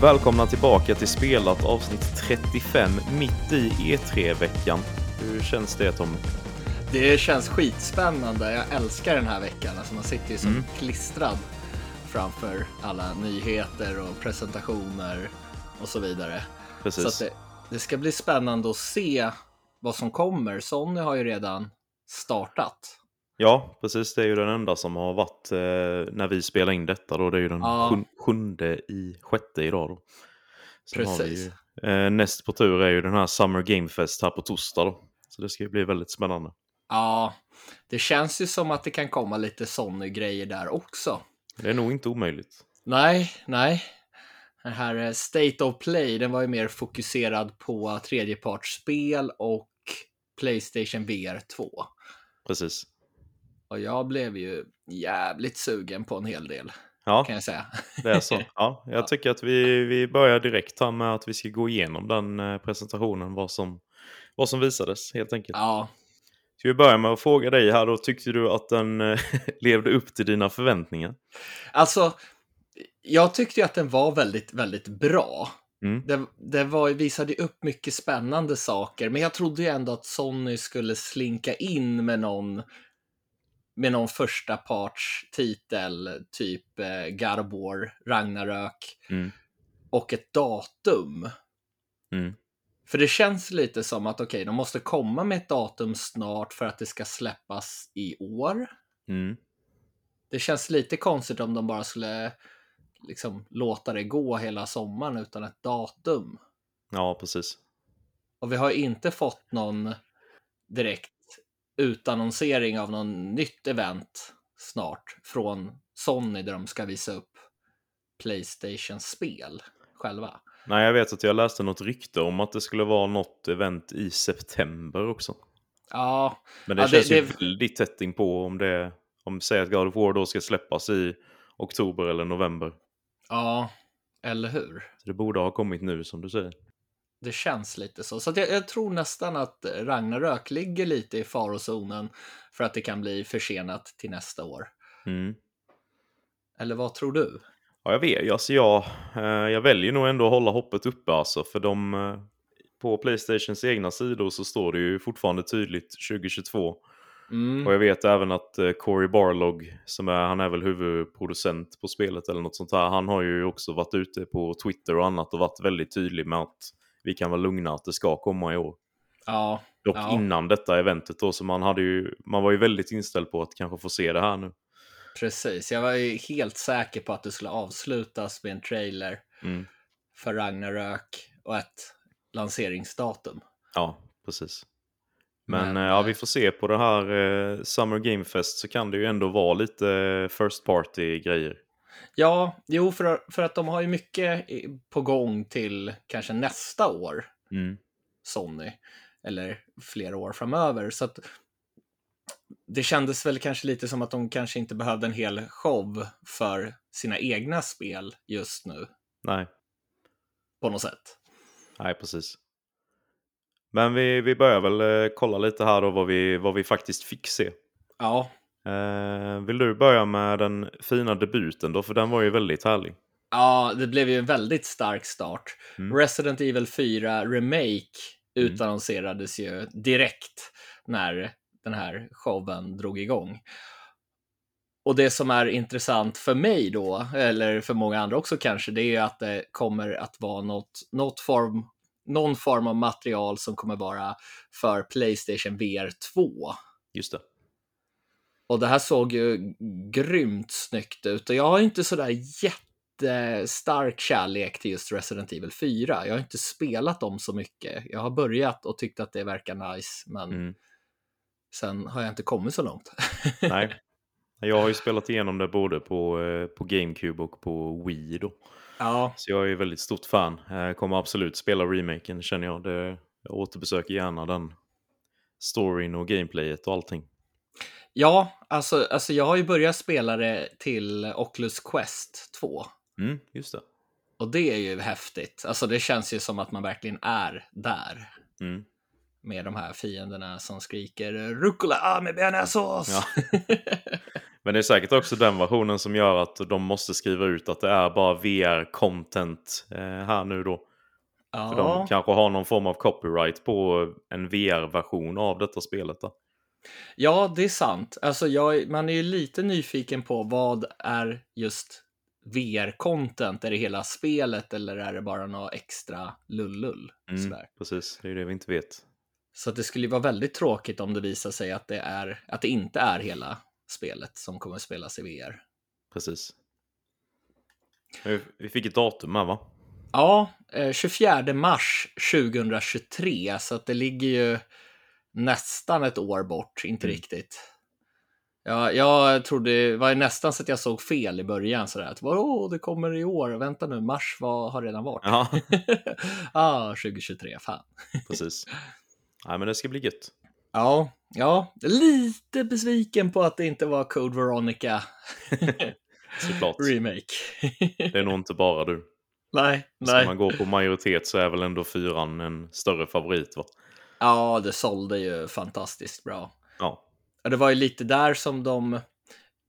Välkomna tillbaka till spelat avsnitt 35 mitt i E3-veckan. Hur känns det Tommy? Det känns skitspännande. Jag älskar den här veckan. Alltså man sitter ju som Mm. klistrad framför alla nyheter och presentationer och så vidare. Precis. Så det, det ska bli spännande att se vad som kommer. Sony har ju redan startat. Ja, precis. Det är ju den enda som har varit eh, när vi spelar in detta då. Det är ju den Ja. sjun- sjunde i sjätte idag då. Sen Precis. ju, eh, näst på tur är ju den här Summer Game Fest här på torsdag då. Så det ska ju bli väldigt spännande. Ja, det känns ju som att det kan komma lite Sony-grejer där också. Det är nog inte omöjligt. Nej, nej. Den här eh, State of Play, den var ju mer fokuserad på tredjepartsspel och Playstation VR 2. Precis. Och jag blev ju jävligt sugen på en hel del, Ja, kan jag säga. det är så. Ja, jag Ja. tycker att vi, vi börjar direkt här med att vi ska gå igenom den eh, presentationen, vad som, vad som visades helt enkelt. Ja, Ska vi börja med att fråga dig här då, tyckte du att den eh, levde upp till dina förväntningar? alltså, jag tyckte ju att den var väldigt, väldigt bra. Mm. Det, det var, visade upp mycket spännande saker, men jag trodde ju ändå att Sony skulle slinka in med någon med någon första parts titel, typ eh, War, Ragnarök Mm. och ett datum. Mm. För det känns lite som att okej, de måste komma med ett datum snart för att det ska släppas i år. Mm. Det känns lite konstigt om de bara skulle liksom låta det gå hela sommaren utan ett datum. Ja, precis. Och vi har inte fått någon direkt utannonsering av någon nytt event snart från Sony där de ska visa upp Playstation-spel själva. Nej, jag vet att jag läste något rykte om att det skulle vara något event i september också. Ja, Men det Ja, det- känns ju det- väldigt tätt in på om det, om säg att God of War då ska släppas i oktober eller november. ja, eller hur? Så det borde ha kommit nu som du säger. Det känns lite så. Så jag, jag tror nästan att Ragnarök ligger lite i farozonen för att det kan bli försenat till nästa år. Mm. Eller vad tror du? Ja, jag vet. Alltså jag, eh, jag väljer nog ändå att hålla hoppet uppe alltså. För de, eh, på Playstations egna sidor så står det ju fortfarande tydligt 2022. Mm. Och jag vet även att eh, Cory Barlog, som är, han är väl huvudproducent på spelet eller något sånt här, han har ju också varit ute på Twitter och annat och varit väldigt tydlig med att vi kan vara lugna att det ska komma i år. Ja, Dock Ja. innan detta eventet då, så man, hade ju, man var ju väldigt inställd på att kanske få se det här nu. precis. Jag var ju helt säker på att det skulle avslutas med en trailer Mm. för Ragnarök och ett lanseringsdatum. Ja, precis. Men, Men, eh, ja, eh, vi får se på det här eh, Summer Game Fest så kan det ju ändå vara lite eh, first party-grejer. Ja, jo, för, för att de har ju mycket på gång till kanske nästa år, Mm. Sony, eller flera år framöver. Så att det kändes väl kanske lite som att de kanske inte behövde en hel show för sina egna spel just nu, Nej, på något sätt. nej precis. Men vi, vi börjar väl eh, kolla lite här då vad vi, vad vi faktiskt fick se. Ja, Eh, vill du börja med den fina debuten då? För den var ju väldigt härlig. ja det blev ju en väldigt stark start. Mm. Resident Evil 4 Remake Mm. utannonserades ju direkt när den här showen drog igång. Och det som är intressant för mig då, eller för många andra också kanske, det är att det kommer att vara något, något form, någon form av material som kommer vara för Playstation VR 2. Just det. Och det här såg ju grymt snyggt ut och jag har inte sådär jättestark kärlek till just Resident Evil 4. Jag har inte spelat dem så mycket. Jag har börjat och tyckt att det verkar nice, men Mm. sen har jag inte kommit så långt. Nej. Jag har ju spelat igenom det både på, eh, på GameCube och på Wii då. ja, Så jag är ju väldigt stort fan. Jag kommer absolut spela remaken känner jag. Det, jag återbesöker gärna den storyn och gameplayet och allting. Ja alltså, alltså jag har ju börjat spela det till Oculus Quest 2. Mm, just det. Och det är ju häftigt. Alltså det känns ju som att man verkligen är där. Mm. Med de här fienderna som skriker Rucola med bearnaisesås. Ja. Men det är säkert också den versionen som gör att de måste skriva ut att det är bara VR-content eh, här nu då. Ja, För de kanske har någon form av copyright på en VR-version av detta spelet. Då. Ja det är sant. Alltså, jag, man är ju lite nyfiken på vad är just VR-content? Är det hela spelet eller är det bara något extra lullull? Mm, Sådär. precis, det är ju det vi inte vet. Så att det skulle ju vara väldigt tråkigt om det visar sig att det, är, att det inte är hela spelet som kommer spelas i VR. Precis. Vi- fick ett datum här va? Ja, eh, 24 mars 2023, så att det ligger ju nästan ett år bort, inte Mm. riktigt. Ja, jag trodde, det var nästan så att jag såg fel i början sådär, att vadå, det kommer i år, vänta nu, mars var, har redan varit. Ja, ah, 2023, fan. precis. Nej men det ska bli gött. Ja, ja, lite besviken på att det inte var Code Veronica Såklart. remake. Det är nog inte bara du. nej, Ska nej. man gå på majoritet så är väl ändå fyran en större favorit va? Ja, det sålde ju fantastiskt bra. Ja, Ja, det var ju lite där som de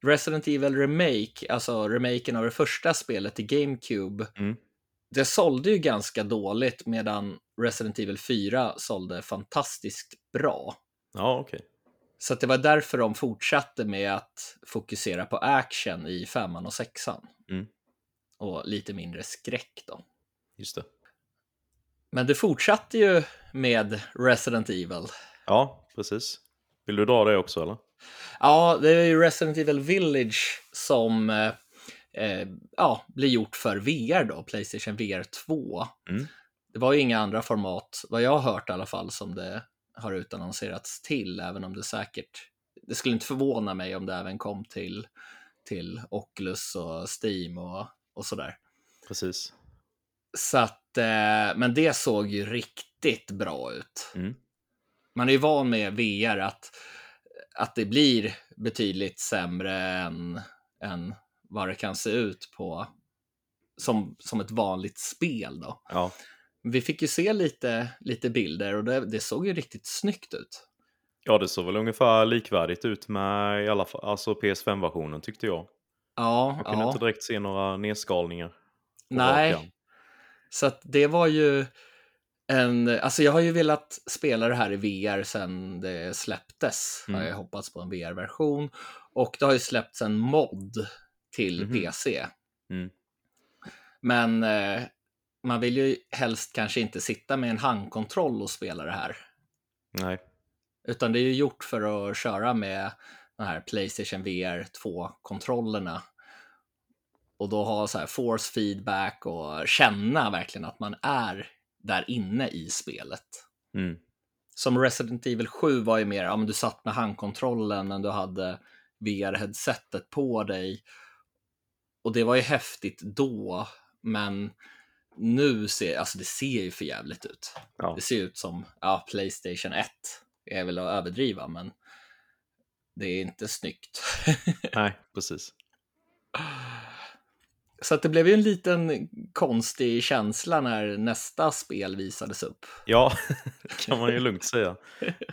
Resident Evil Remake, alltså remaken av det första spelet i GameCube, Mm. det sålde ju ganska dåligt medan Resident Evil 4 sålde fantastiskt bra. ja okej. Så att det var därför de fortsatte med att fokusera på action i femman och sexan. Mm. Och lite mindre skräck då. Just det. Men det fortsatte ju med Resident Evil. Ja, precis. Vill du dra det också eller? Ja, det är ju Resident Evil Village som eh, eh, ja, blir gjort för VR då, Playstation VR 2. Mm. Det var ju inga andra format, vad jag har hört i alla fall, som det har utannonserats till, även om det säkert, det skulle inte förvåna mig om det även kom till, till Oculus och Steam och, och sådär. Precis. Så att, eh, men det såg ju riktigt bra ut. Mm. Man är ju van med VR att, att det blir betydligt sämre än, än vad det kan se ut på som, som ett vanligt spel. Då. Ja, Vi fick ju se lite, lite bilder och det, det såg ju riktigt snyggt ut. ja det såg väl ungefär likvärdigt ut med i alla fall, alltså PS5-versionen tyckte jag. Ja, Jag kunde ja. inte direkt se några nedskalningar. Nej. Så att det var ju en, alltså jag har ju velat spela det här i VR sedan det släpptes. Mm. Har jag hoppats på en VR-version. Och det har ju släppts en mod till Mhm. PC. Mm. Men eh, man vill ju helst kanske inte sitta med en handkontroll och spela det här. Nej, Utan det är ju gjort för att köra med den här Playstation VR 2-kontrollerna. Och då ha så här force feedback och känna verkligen att man är där inne i spelet. mm. Som Resident Evil 7 var ju mer, ja men du satt med handkontrollen men du hade VR-headsetet på dig. Och det var ju häftigt då, men nu ser, alltså det ser ju för jävligt ut. ja. Det ser ut som, ja, Playstation 1 är väl att överdriva, men det är inte snyggt. nej, precis. Så det blev ju en liten konstig känsla när nästa spel visades upp. Ja, det kan man ju lugnt säga.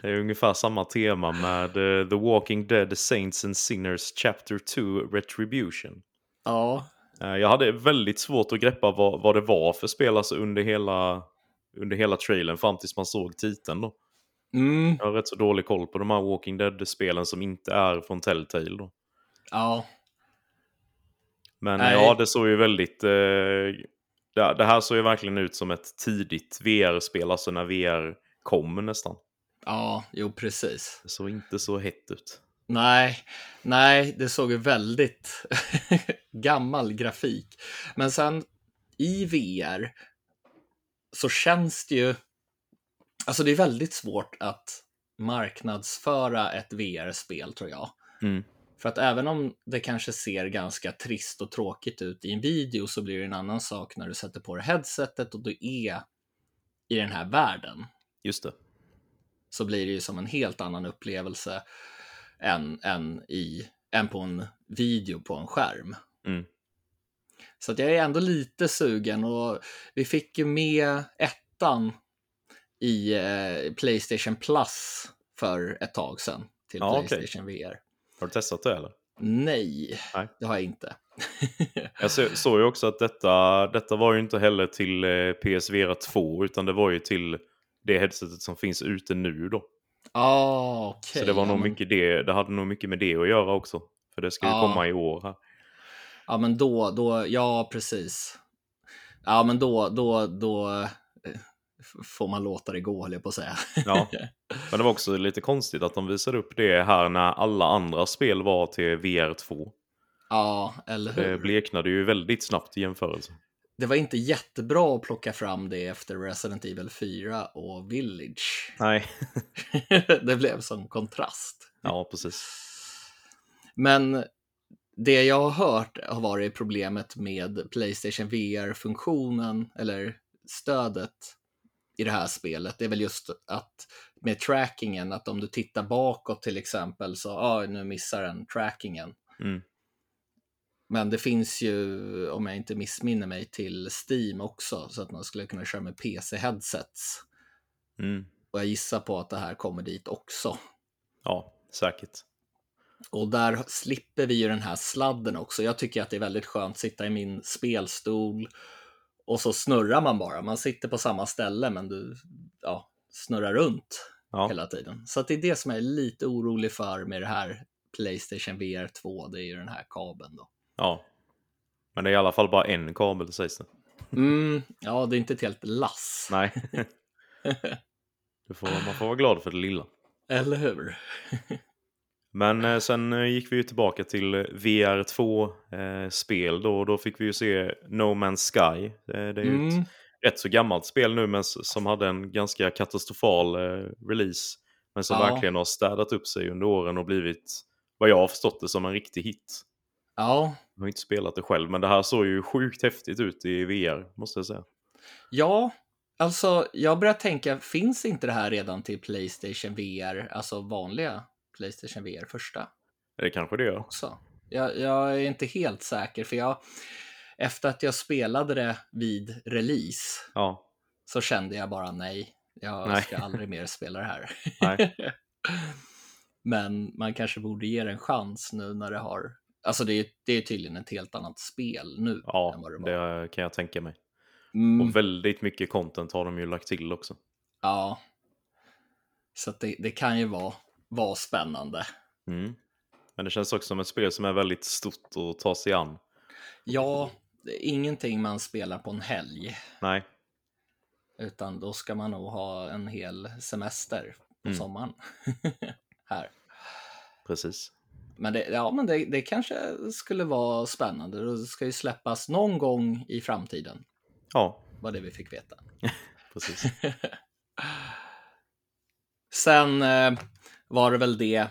Det är ungefär samma tema med eh, The Walking Dead Saints and Sinners Chapter 2 Retribution. Ja, Eh, Jag hade väldigt svårt att greppa vad, vad det var för spel alltså under hela, under hela trailern fram tills man såg titeln. Då. mm, Jag har rätt så dålig koll på de här Walking Dead-spelen som inte är från Telltale. Då. ja, Men Nej. ja, det såg ju väldigt... Eh, det, det här såg ju verkligen ut som ett tidigt VR-spel, alltså när VR kom nästan. ja, jo precis. Det såg inte så hett ut. Nej, nej, det såg ju väldigt gammal grafik. Men sen i VR så känns det ju... Alltså det är väldigt svårt att marknadsföra ett VR-spel tror jag. Mm. För att även om det kanske ser ganska trist och tråkigt ut i en video så blir det en annan sak när du sätter på dig headsetet och du är i den här världen. Just det. Så blir det ju som en helt annan upplevelse än, än, i, än på en video på en skärm. Mm. Så att jag är ändå lite sugen och vi fick ju med ettan i eh, Playstation Plus för ett tag sedan till Ja. Playstation VR. Har du testat det eller? Nej, Nej. det har jag inte. Jag så- såg ju också att detta, detta var ju inte heller till eh, PSVR 2 utan det var ju till det headsetet som finns ute nu då. Ah, okej. Så det var ja, nog mycket det, det hade nog mycket med det att göra också. För det ska ju Ja. komma i år här. Ja, men då, då, ja precis. Ja, men då, då, då får man låta det gå, höll jag på att säga. Ja. Men det var också lite konstigt att de visade upp det här när alla andra spel var till VR 2. ja, eller hur? Det bleknade ju väldigt snabbt i jämförelse. Det var inte jättebra att plocka fram det efter Resident Evil 4 och Village. Nej. det blev som kontrast. Ja, precis. Men det jag har hört har varit problemet med Playstation VR-funktionen eller stödet i det här spelet. Det är väl just att med trackingen, att om du tittar bakåt till exempel så, ah, nu missar den trackingen. Mm. Men det finns ju, om jag inte missminner mig, till Steam också, så att man skulle kunna köra med PC-headsets. Mm. Och jag gissar på att det här kommer dit också. Ja, säkert. Och där slipper vi ju den här sladden också. Jag tycker att det är väldigt skönt att sitta i min spelstol och så snurrar man bara. Man sitter på samma ställe men du ja, snurrar runt Ja. hela tiden. Så det är det som jag är lite orolig för med det här Playstation VR 2. Det är ju den här kabeln då. ja. Men det är i alla fall bara en kabel sägs det. Mm, ja, det är inte ett helt lass. Nej. du får, man får vara glad för det lilla. Eller hur? Men eh, sen eh, gick vi ju tillbaka till eh, VR2-spel då. och Då fick vi ju se No Man's Sky. Det är ju ett Mm, rätt så gammalt spel nu men som hade en ganska katastrofal release. Men som Ja. verkligen har städat upp sig under åren och blivit, vad jag har förstått det, som en riktig hit. ja, Jag har inte spelat det själv men det här såg ju sjukt häftigt ut i VR måste jag säga. Ja, alltså jag börjar tänka, finns inte det här redan till Playstation VR, alltså vanliga Playstation VR första Det kanske det gör. också? Jag, jag är inte helt säker, för jag, efter att jag spelade det vid release Ja, så kände jag bara nej, jag Nej. ska aldrig mer spela det här. Men man kanske borde ge det en chans nu när det har, alltså det är, det är tydligen ett helt annat spel nu Ja, det det kan jag tänka mig. Mm. Och väldigt mycket content har de ju lagt till också. Ja. Så det, det kan ju vara, vara spännande. Mm. Men det känns också som ett spel som är väldigt stort att ta sig an. Ja, det är ingenting man spelar på en helg. Nej, Utan då ska man nog ha en hel semester på Mm. sommaren. Här. precis. Men, det, ja, men det, det kanske skulle vara spännande. Det ska ju släppas någon gång i framtiden. Ja, Var det vi fick veta. precis. Sen eh, var det väl det,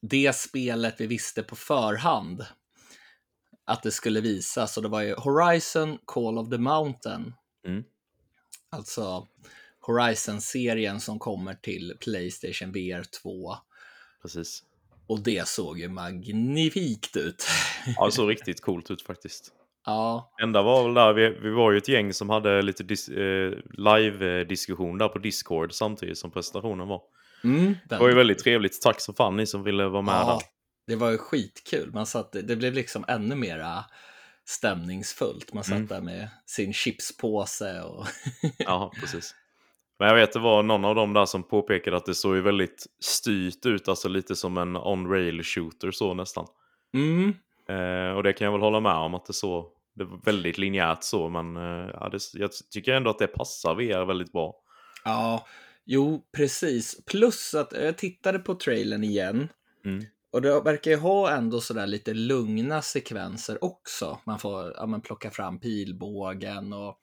det spelet vi visste på förhand att det skulle visas och det var ju Horizon Call of the Mountain. Mm. Alltså Horizon-serien som kommer till Playstation VR 2. precis. Och det såg ju magnifikt ut. Ja, det såg riktigt coolt ut faktiskt. ja, Enda var väl där, vi, vi var ju ett gäng som hade lite dis, eh, live-diskussion där på Discord samtidigt som presentationen var. Mm, Det var ju väldigt trevligt. Tack så fan ni som ville vara med ja, där. det var ju skitkul. Man satt, det blev liksom ännu mera stämningsfullt. Man satt Mm. där med sin chipspåse och Ja, precis. Men jag vet det var någon av dem där som påpekade att det såg ju väldigt styrt ut, alltså lite som en on-rail shooter så nästan. mm, Eh, och det kan jag väl hålla med om att det så. Det var väldigt linjärt så, men eh, ja, det, jag tycker ändå att det passar VR väldigt bra. Ja, jo, precis. Plus att jag tittade på trailern igen. Mm. Och det verkar ju ha ändå sådär lite lugna sekvenser också. Man får ja, men plocka fram pilbågen och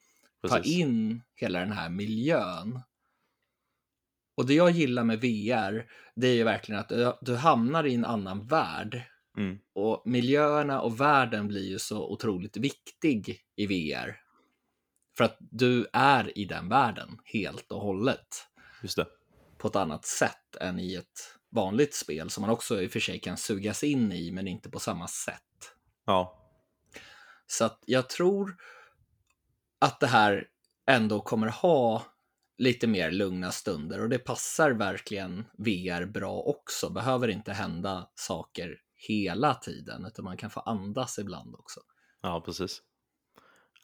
ta Precis. in hela den här miljön. Och det jag gillar med VR, det är ju verkligen att du, du hamnar i en annan värld. Mm. Och miljöerna och världen blir ju så otroligt viktig i VR. För att du är i den världen helt och hållet. Just det. På ett annat sätt än i ett vanligt spel som man också i och för sig kan sugas in i, men inte på samma sätt. Ja, Så att jag tror att det här ändå kommer ha lite mer lugna stunder och det passar verkligen VR bra också. Behöver inte hända saker hela tiden, utan man kan få andas ibland också. Ja, precis.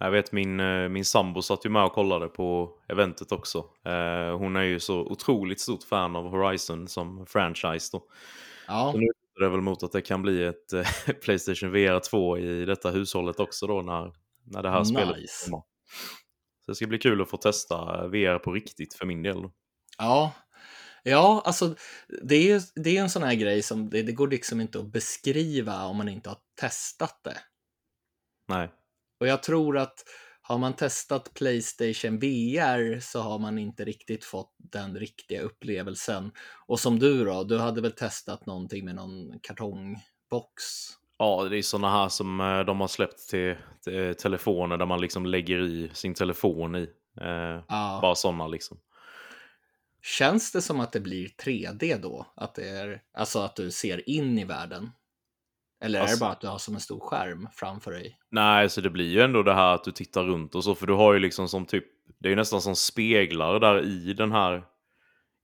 Jag vet min, eh, min sambo satt ju med och kollade på eventet också. Eh, hon är ju så otroligt stort fan av Horizon som franchise då. Ja, Så nu är det väl mot att det kan bli ett eh, Playstation VR 2 i detta hushållet också då när, när det här spelet Nice. kommer. Så det ska bli kul att få testa VR på riktigt för min del. Då. ja. Ja, alltså det är, det är en sån här grej som det, det går liksom inte att beskriva om man inte har testat det. Nej, Och jag tror att har man testat Playstation VR så har man inte riktigt fått den riktiga upplevelsen. Och som du då, du hade väl testat någonting med någon kartongbox? Ja, det är sådana här som eh, de har släppt till, till telefoner där man liksom lägger i sin telefon i. Eh, Ja. Bara sådana liksom. Känns det som att det blir 3D då? Att det är, alltså att du ser in i världen? Eller är det Alltså- bara att du har som en stor skärm framför dig? Nej, så det blir ju ändå det här att du tittar runt och så, för du har ju liksom som typ, det är ju nästan som speglar där i den här,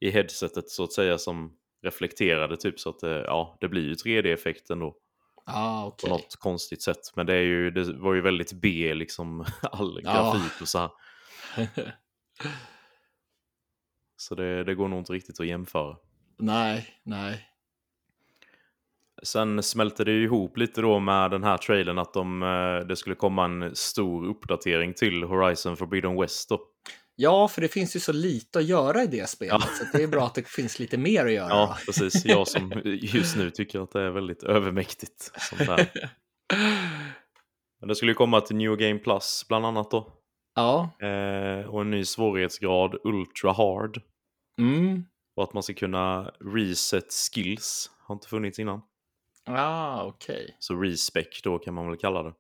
i headsetet så att säga, som reflekterade typ så att det, ja, det blir ju 3D-effekt ändå. Ja, På okej. något konstigt sätt. Men det, är ju, det var ju väldigt B liksom, all Ja. grafik och så här. Så det, det går nog inte riktigt att jämföra. nej, nej. Sen smälte det ihop lite då med den här trailern att de, eh, det skulle komma en stor uppdatering till Horizon Forbidden West då. Ja, för det finns ju så lite att göra i det spelet, Ja. så det är bra att det finns lite mer att göra. Ja, då. precis. Jag som just nu tycker att det är väldigt övermäktigt. Sånt här. Men det skulle ju komma till New Game Plus bland annat då. Ja, Eh, och en ny svårighetsgrad, Ultra Hard. mm. Och att man ska kunna reset skills. Har inte funnits innan. Ah, okej. Så respec då kan man väl kalla det.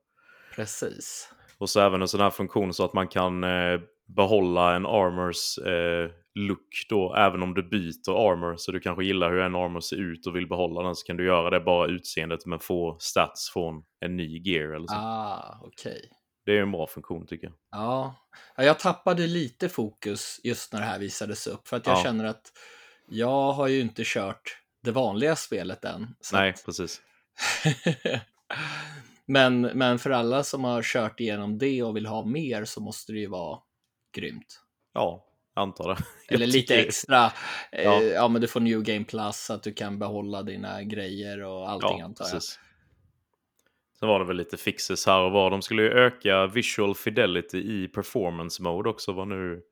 Precis. Och så även en sån här funktion så att man kan eh, behålla en armors eh, look då, även om du byter armor. Så du kanske gillar hur en armor ser ut och vill behålla den så kan du göra det bara utseendet men få stats från en ny gear eller så. Ah, okej. Det är en bra funktion tycker jag. Ja. ja, jag tappade lite fokus just när det här visades upp, för att jag Ja. känner att jag har ju inte kört det vanliga spelet än. Nej, att- precis. men, men för alla som har kört igenom det och vill ha mer så måste det ju vara grymt. Ja, antar det. Eller lite extra. Ja. Ja. Eh, ja, men du får New Game Plus så att du kan behålla dina grejer och allting Ja, antar jag. precis. Sen var det väl lite fixes här och var. De skulle ju öka visual fidelity i performance mode också. Vad nu...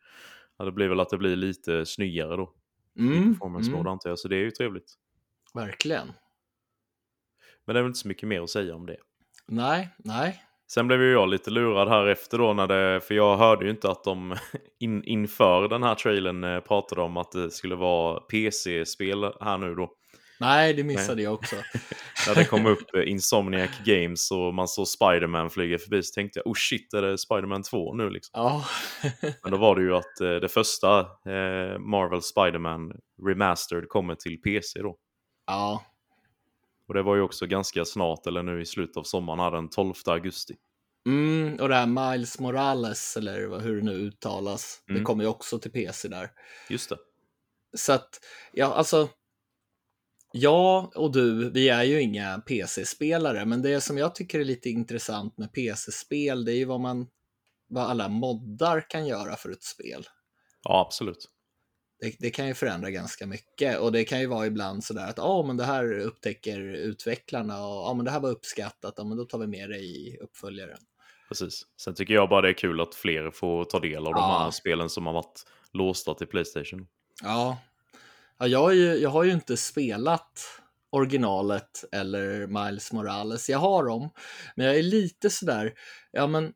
Ja, det blir väl att det blir lite snyggare då. I Mm, performance mm, mode antar jag, så det är ju trevligt. Verkligen. Men det är väl inte så mycket mer att säga om det. Nej, nej. Sen blev ju jag lite lurad här efter då, när det, för jag hörde ju inte att de in, inför den här trailern eh, pratade om att det skulle vara PC-spel här nu då. Nej, det missade jag också. När det kom upp eh, Insomniac Games och man såg Spider-Man flyga förbi så tänkte jag oh shit, är det Spider-Man 2 nu liksom? Ja, Men då var det ju att eh, det första Marvel Spider-Man Remastered kommer till PC då. Ja, Och det var ju också ganska snart, eller nu i slutet av sommaren, här den 12 augusti. mm, och det här Miles Morales, eller hur det nu uttalas, det Mm. kommer ju också till PC där. Just det. Så att, ja, alltså, jag och du, vi är ju inga PC-spelare, men det som jag tycker är lite intressant med PC-spel, det är ju vad man, vad alla moddar kan göra för ett spel. Ja, absolut. Det, det kan ju förändra ganska mycket och det kan ju vara ibland sådär att ja, men det här upptäcker utvecklarna och ja, men det här var uppskattat, ja, men då tar vi med det i uppföljaren. Precis. Sen tycker jag bara det är kul att fler får ta del av de Ja. här spelen som har varit låsta till Playstation. Ja, ja jag, har ju, jag har ju inte spelat originalet eller Miles Morales. Jag har dem, men jag är lite sådär, ja men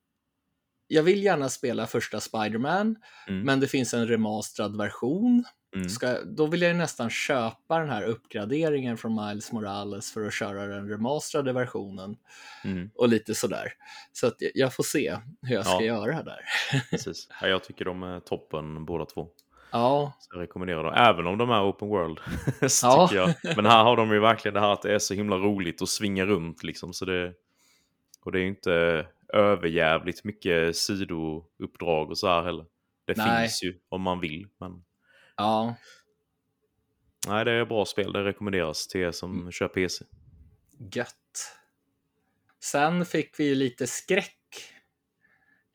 jag vill gärna spela första Spider-Man, Mm. men det finns en remasterad version. Mm. Ska, då vill jag ju nästan köpa den här uppgraderingen från Miles Morales för att köra den remasterade versionen Mm. och lite sådär. Så att jag- jag får se hur jag ska Ja. göra där. Precis. Ja, jag tycker de är toppen båda två. Ja, Så jag rekommenderar dem. Även om de är open world. så Ja. tycker jag. Men här har de ju verkligen det här att det är så himla roligt att svinga runt. Liksom, så det, och det är ju inte överjävligt mycket sidouppdrag och så här heller. Det Nej. finns ju om man vill. Men ja. nej, det är bra spel. Det rekommenderas till er som Mm. kör PC. Gött. Sen fick vi ju lite skräck.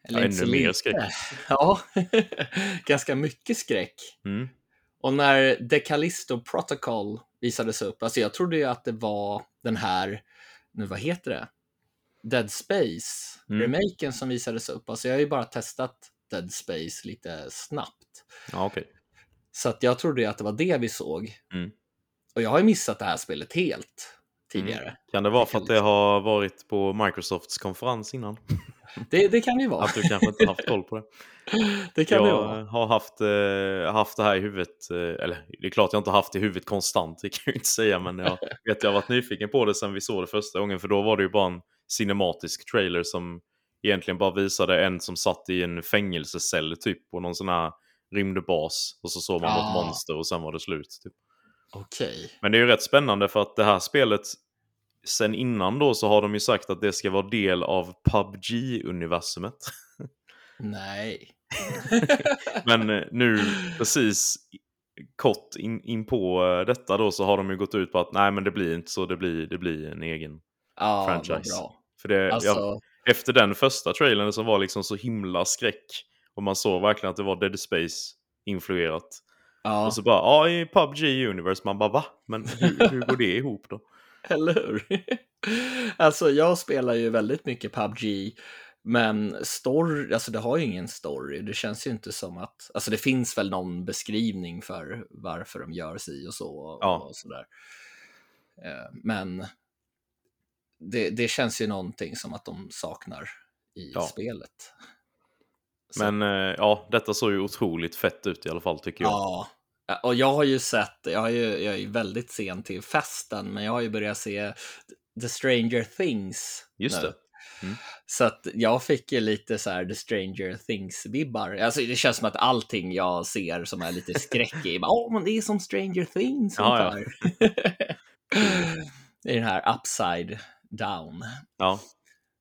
Ja, inte så ännu mer skräck. Ja, ganska mycket skräck. Mm. Och när The Callisto Protocol visades upp, alltså jag trodde ju att det var den här, nu vad heter det? Dead Space, Mm. remaken som visades upp. Alltså jag har ju bara testat Dead Space lite snabbt. Ja, okej. Så att jag trodde att det var det vi såg. Mm. Och jag har ju missat det här spelet helt tidigare. Kan det vara för att det har varit på Microsofts konferens innan? Det, det kan ju vara. Att du kanske inte haft koll på det? Det kan jag det vara. har haft, eh, haft det här i huvudet, eh, eller det är klart jag inte haft det i huvudet konstant, det kan jag ju inte säga, men jag vet jag har varit nyfiken på det sen vi såg det första gången, för då var det ju bara en cinematisk trailer som egentligen bara visade en som satt i en fängelsecell typ på någon sån här rymdbas och så såg man Ah. något monster och sen var det slut. Typ. Okej. Men det är ju rätt spännande för att det här spelet, sen innan då så har de ju sagt att det ska vara del av PubG-universumet. Nej. Men eh, nu precis kort in, in på eh, detta då så har de ju gått ut på att nej men det blir inte så, det blir, det blir en egen Ja, franchise. bra. För det, Alltså, ja, efter den första trailern som var liksom så himla skräck och man såg verkligen att det var Dead Space influerat. ja, Och så bara, ja i PubG Universe, man bara va? Men hur, hur går det ihop då? eller hur? alltså, jag spelar ju väldigt mycket PubG, men story, alltså det har ju ingen story. Det känns ju inte som att, alltså det finns väl någon beskrivning för varför de gör si och så och, Ja. och sådär. Eh, Men det, det känns ju någonting som att de saknar i Ja. spelet. Så- Men eh, ja, detta såg ju otroligt fett ut i alla fall tycker jag. Ja, och jag har ju sett, jag, har ju, jag är ju väldigt sen till festen, men jag har ju börjat se The Stranger Things. Just nu. det. Mm. Så att jag fick ju lite så här The Stranger Things-vibbar. Alltså det känns som att allting jag ser som är lite skräckig, åh men det är som Stranger Things Ja, det är den här upside down. Ja,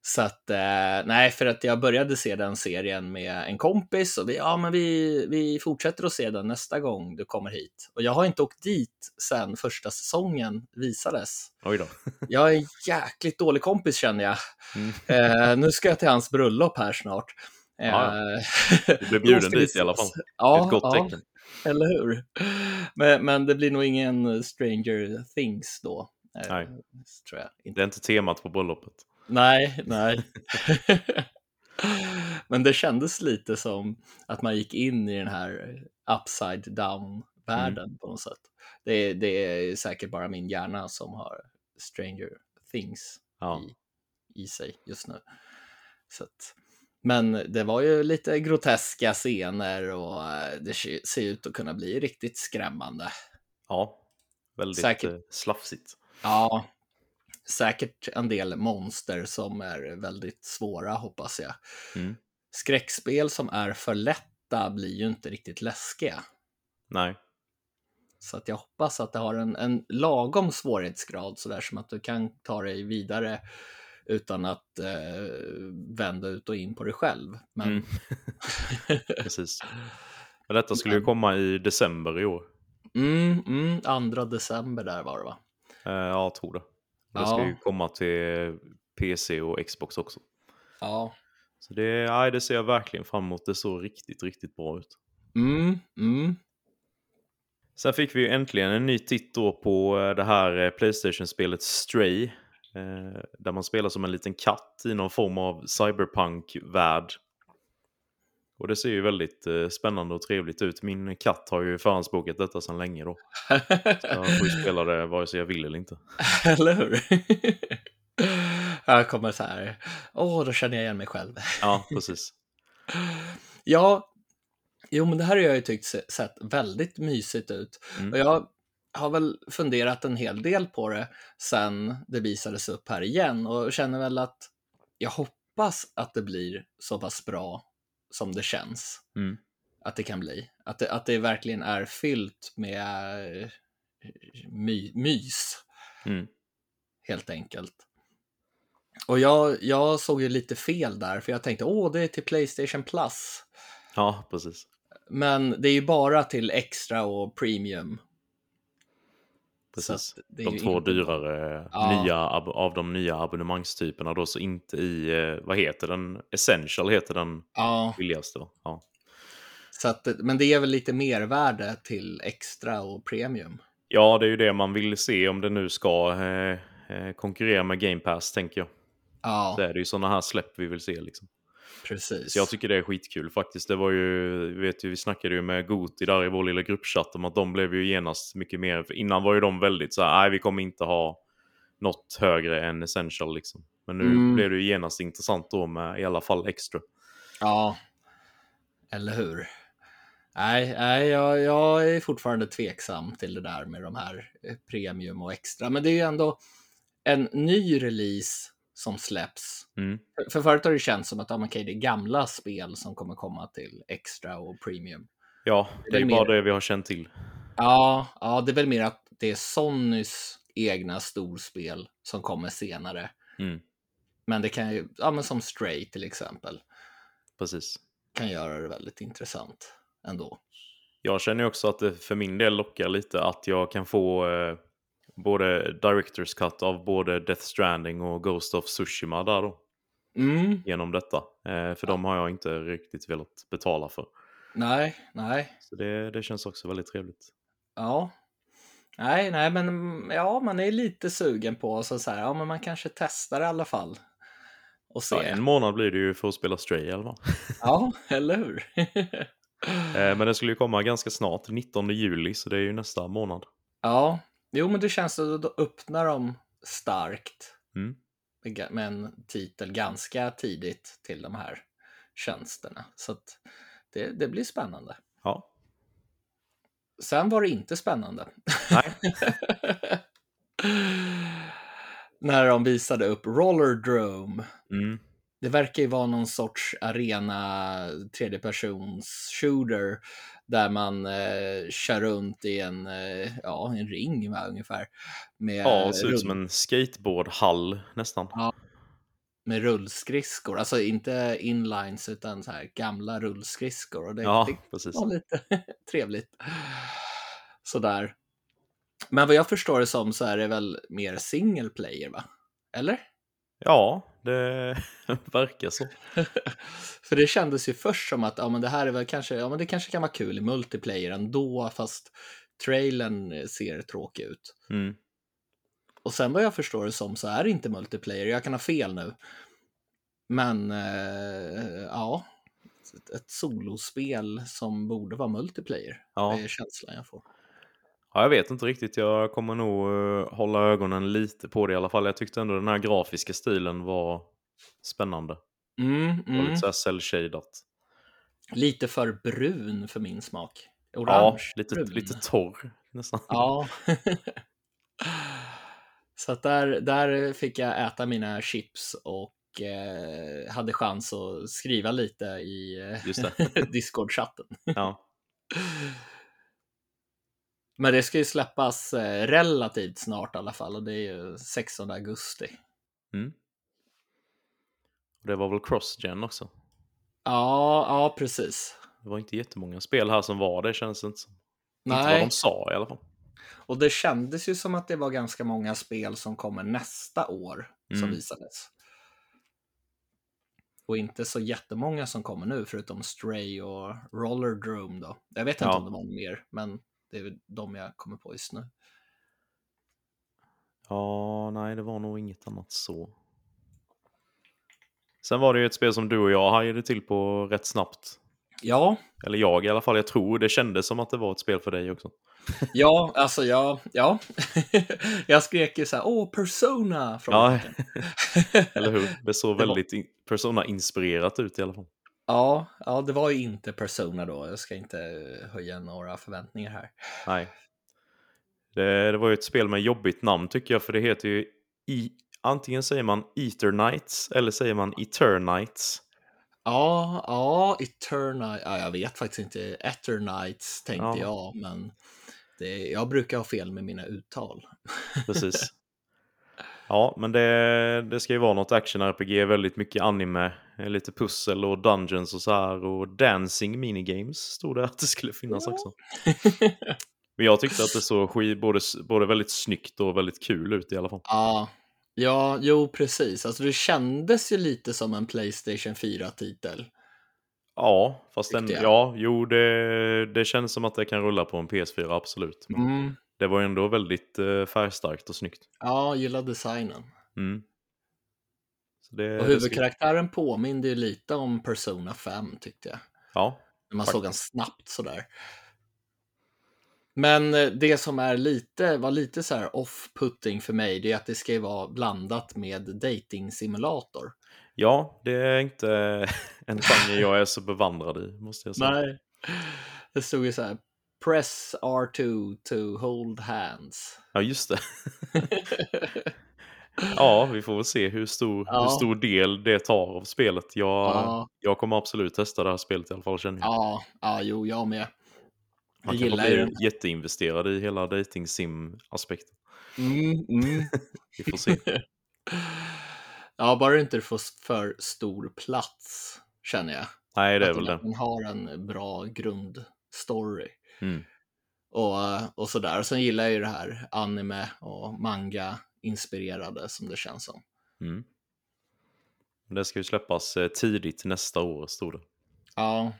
Så att, eh, nej, för att jag började se den serien med en kompis och vi, ja, men vi, vi fortsätter att se den nästa gång du kommer hit. Och jag har inte åkt dit sen första säsongen visades. oj då. Jag är en jäkligt dålig kompis känner jag. Mm. Eh, nu ska jag till hans bröllop här snart. Eh, Ja, Du blev bjuden dit i alla fall. Ja, ett gott ja, tecken. eller hur? Men, men det blir nog ingen Stranger Things då. Nej. Tror jag inte. Det är inte temat på bröllopet. Nej, nej. Men det kändes lite som att man gick in i den här upside down-världen på något sätt. Det, det är säkert bara min hjärna som har Stranger Things Ja. i, i sig just nu. Så att, men det var ju lite groteska scener och eh, det se- ser ut att kunna bli riktigt skrämmande. Ja, väldigt Säkert. eh, slafsigt. Ja, säkert en del monster som är väldigt svåra hoppas jag. Mm. Skräckspel som är för lätta blir ju inte riktigt läskiga. Nej, Så att jag hoppas att det har en, en lagom svårighetsgrad sådär som att du kan ta dig vidare utan att eh, vända ut och in på dig själv. Men Mm. precis. Men detta skulle ju komma i december i år. mm, mm, andra december där var det va? Eh, ja, jag tror det. Det Ja. ska ju komma till PC och Xbox också. Ja. Så det, nej, det ser jag verkligen fram emot. Det såg riktigt, riktigt bra ut. Mm, mm. Sen fick vi ju äntligen en ny titt då på eh, det här eh, Playstation-spelet Stray. eh, Där man spelar som en liten katt i någon form av cyberpunk-värld. Och det ser ju väldigt eh, spännande och trevligt ut. Min katt har ju förhandsbokat detta sedan länge då. Så jag får ju spela det vare sig jag vill eller inte. Eller hur? Jag kommer så här, åh, då känner jag igen mig själv. Ja, precis. Ja, jo, men det här har jag ju tyckt se- sett väldigt mysigt ut. Mm. Och jag har väl funderat en hel del på det sen det visades upp här igen och känner väl att jag hoppas att det blir så pass bra som det känns Mm. att det kan bli. Att det, att det verkligen är fyllt med eh, my, mys. Mm. helt enkelt. Och jag, jag såg ju lite fel där, för jag tänkte åh, det är till Playstation Plus. Ja, precis. Men det är ju bara till extra och premium. Precis. De två inte- dyrare Ja. nya, av de nya abonnemangstyperna då, så inte i, eh, vad heter den? Essential heter den Ja, billigaste? Ja. så att, men det är väl lite mervärde till extra och premium. ja, det är ju det man vill se om det nu ska eh, eh, konkurrera med Game Pass, tänker jag. Ja, Det är det ju sådana här släpp vi vill se liksom. Precis. Så jag tycker det är skitkul faktiskt. Det var ju, vet ju, vi snackade ju med Goti där i vår lilla gruppchatt om att de blev ju genast mycket mer, för innan var ju de väldigt så här, nej vi kommer inte ha något högre än essential liksom. Men nu Mm. blev det ju genast intressant då med i alla fall extra. Ja, eller hur? Nej, nej jag, jag är fortfarande tveksam till det där med de här eh, premium och extra. Men det är ju ändå en ny release som släpps. Mm. För- För förut har det känts som att men okej, det är gamla spel som kommer komma till extra och premium. Ja, det är väl ju bara mer- det vi har känt till. Ja, ja, det är väl mer att det är Sonys egna storspel som kommer senare. Mm. Men det kan ju, ja men som Stray till exempel, Precis. kan göra det väldigt intressant ändå. Jag känner också att det för min del lockar lite att jag kan få eh, både Directors Cut av både Death Stranding och Ghost of Tsushima där då. Mm, Genom detta. Eh, för de har jag inte riktigt velat betala för. nej, nej, Så det, det känns också väldigt trevligt. ja. Nej, nej, men mm, ja, man är lite sugen på så, så här, ja, men man kanske testar i alla fall. Och se. Ja, en månad blir det ju för att spela Stray alla fall. Ja, eller hur? Eh, men det skulle ju komma ganska snart, 19 juli, så det är ju nästa månad. ja, jo, men det känns som att då öppnar de starkt Mm. med en titel ganska tidigt till de här tjänsterna. Så att det, det blir spännande. Ja, Sen var det inte spännande. nej. När de visade upp Rollerdrome. Mm. Det verkar ju vara någon sorts arena tredjepersons shooter där man eh, kör runt i en, eh, ja, en ring va, ungefär. Med, Ja, det ser rull- ut som en skateboardhall nästan. Ja. med rullskridskor, alltså inte inlines utan så här gamla rullskridskor. Och det, Ja, det precis. var lite trevligt. Sådär. Men vad jag förstår det som så är det väl mer single player va? Eller? Ja, det verkar så. För det kändes ju först som att ja, men det här är väl kanske, ja, men det kanske kan vara kul i multiplayer ändå, fast trailern ser tråkig ut. Mm. Och sen vad jag förstår det som så är det inte multiplayer, jag kan ha fel nu. Men eh, ja, ett- solospel som borde vara multiplayer. Ja. Är känslan jag får. Ja, jag vet inte riktigt. Jag kommer nog eh, hålla ögonen lite på det i alla fall. Jag tyckte ändå den här grafiska stilen var spännande. Mm, mm. lite så här cell-shadat. Lite för brun för min smak. Ja, Orange. lite, brun. lite torr nästan. Ja. Så att där, där fick jag äta mina chips och eh, hade chans att skriva lite i. Discord-chatten. Ja. Men det ska ju släppas eh, relativt snart i alla fall och det är ju 16 augusti. Mm. Och det var väl cross-gen också. Ja, ja precis. Det var inte jättemånga spel här som var det känns det inte som. Inte vad Nej, de sa i alla fall. och det kändes ju som att det var ganska många spel som kommer nästa år som Mm. visades. Och inte så jättemånga som kommer nu, förutom Stray och Rollerdrome då. Jag vet inte Ja. om det var mer, men det är väl de jag kommer på just nu. Ja, nej, det var nog inget annat så. Sen var det ju ett spel som du och jag hajade till på rätt snabbt. Ja, Eller jag i alla fall, jag tror det kändes som att det var ett spel för dig också. ja, alltså ja, ja. jag skrek ju så här, åh, Persona! Ja, frågetecken. eller hur? Det såg väldigt in- Persona-inspirerat ut i alla fall. Ja, ja, det var ju inte Persona då. Jag ska inte höja några förväntningar här. Nej. Det, det var ju ett spel med jobbigt namn tycker jag, för det heter ju i, antingen säger man Eternights eller säger man Eternights. Ja, ja, Eternite, ja, jag vet faktiskt inte. Eternites tänkte Ja. jag, men det, jag brukar ha fel med mina uttal. Precis. Ja, men det, det ska ju vara något action-RPG, väldigt mycket anime, eh, lite pussel och dungeons och så här och dancing minigames stod det att det skulle finnas Ja. också. Men jag tyckte att det såg både, både väldigt snyggt och väldigt kul ut i alla fall. Ja, ja, jo precis. Alltså det kändes ju lite som en Playstation 4-titel. Ja, fast den, ja, jo, det, det känns som att det kan rulla på en PS4, absolut. Men Mm. Det var ändå väldigt eh, färgstarkt och snyggt. Ja, gillar designen. Mm. Det, Och det huvudkaraktären påminde ju lite om Persona 5 tyckte jag. Ja, När man Faktiskt. såg den snabbt sådär. Men eh, det som är lite, var lite så här off-putting för mig, det är att det ska ju vara blandat med dating simulator. ja, det är inte en genre jag är så bevandrad i, måste jag säga. Nej. Det stod ju så här, press R2 to hold hands. Ja, just det. Ja, vi får väl se hur stor, Ja. hur stor del det tar av spelet. Jag, Ja. jag kommer absolut testa det här spelet i alla fall, känner jag. Ja, ja, jo, jag med. Man Jag kan gillar ju den. bli jätteinvesterad i hela dating sim aspekten Mm, mm. Vi får se. Ja, bara det inte får för stor plats, känner jag. Nej, det är att väl det. den har en bra grundstory. Mm. Och, och sådär. Och sen gillar jag ju det här anime och manga inspirerade som det känns som. Mm. Det ska ju släppas eh, tidigt nästa år, stod det. Ja.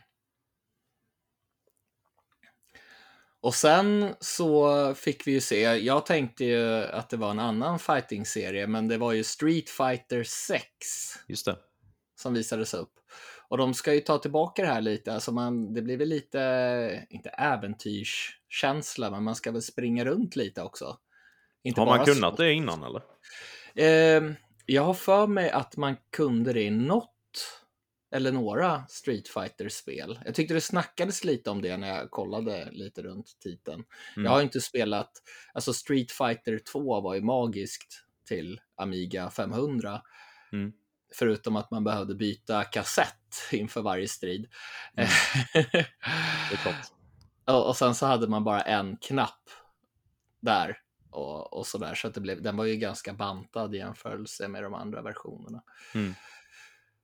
Och sen så fick vi ju se, jag tänkte ju att det var en annan fighting-serie, men det var ju Street Fighter 6 Just det. som visades upp. Och de ska ju ta tillbaka det här lite, alltså man, det blir väl lite, inte äventyrskänsla, men man ska väl springa runt lite också. Inte Har man kunnat det innan eller? Eh, jag har för mig att man kunde det i något eller några Street Fighter-spel. Jag tyckte det snackades lite om det när jag kollade lite runt titeln. Mm. Jag har inte spelat, alltså Street Fighter 2 var ju magiskt till Amiga 500. Mm. Förutom att man behövde byta kassett inför varje strid. Mm. Och, och sen så hade man bara en knapp där och, och sådär. Så att det blev, den var ju ganska bantad i jämförelse med de andra versionerna. Mm.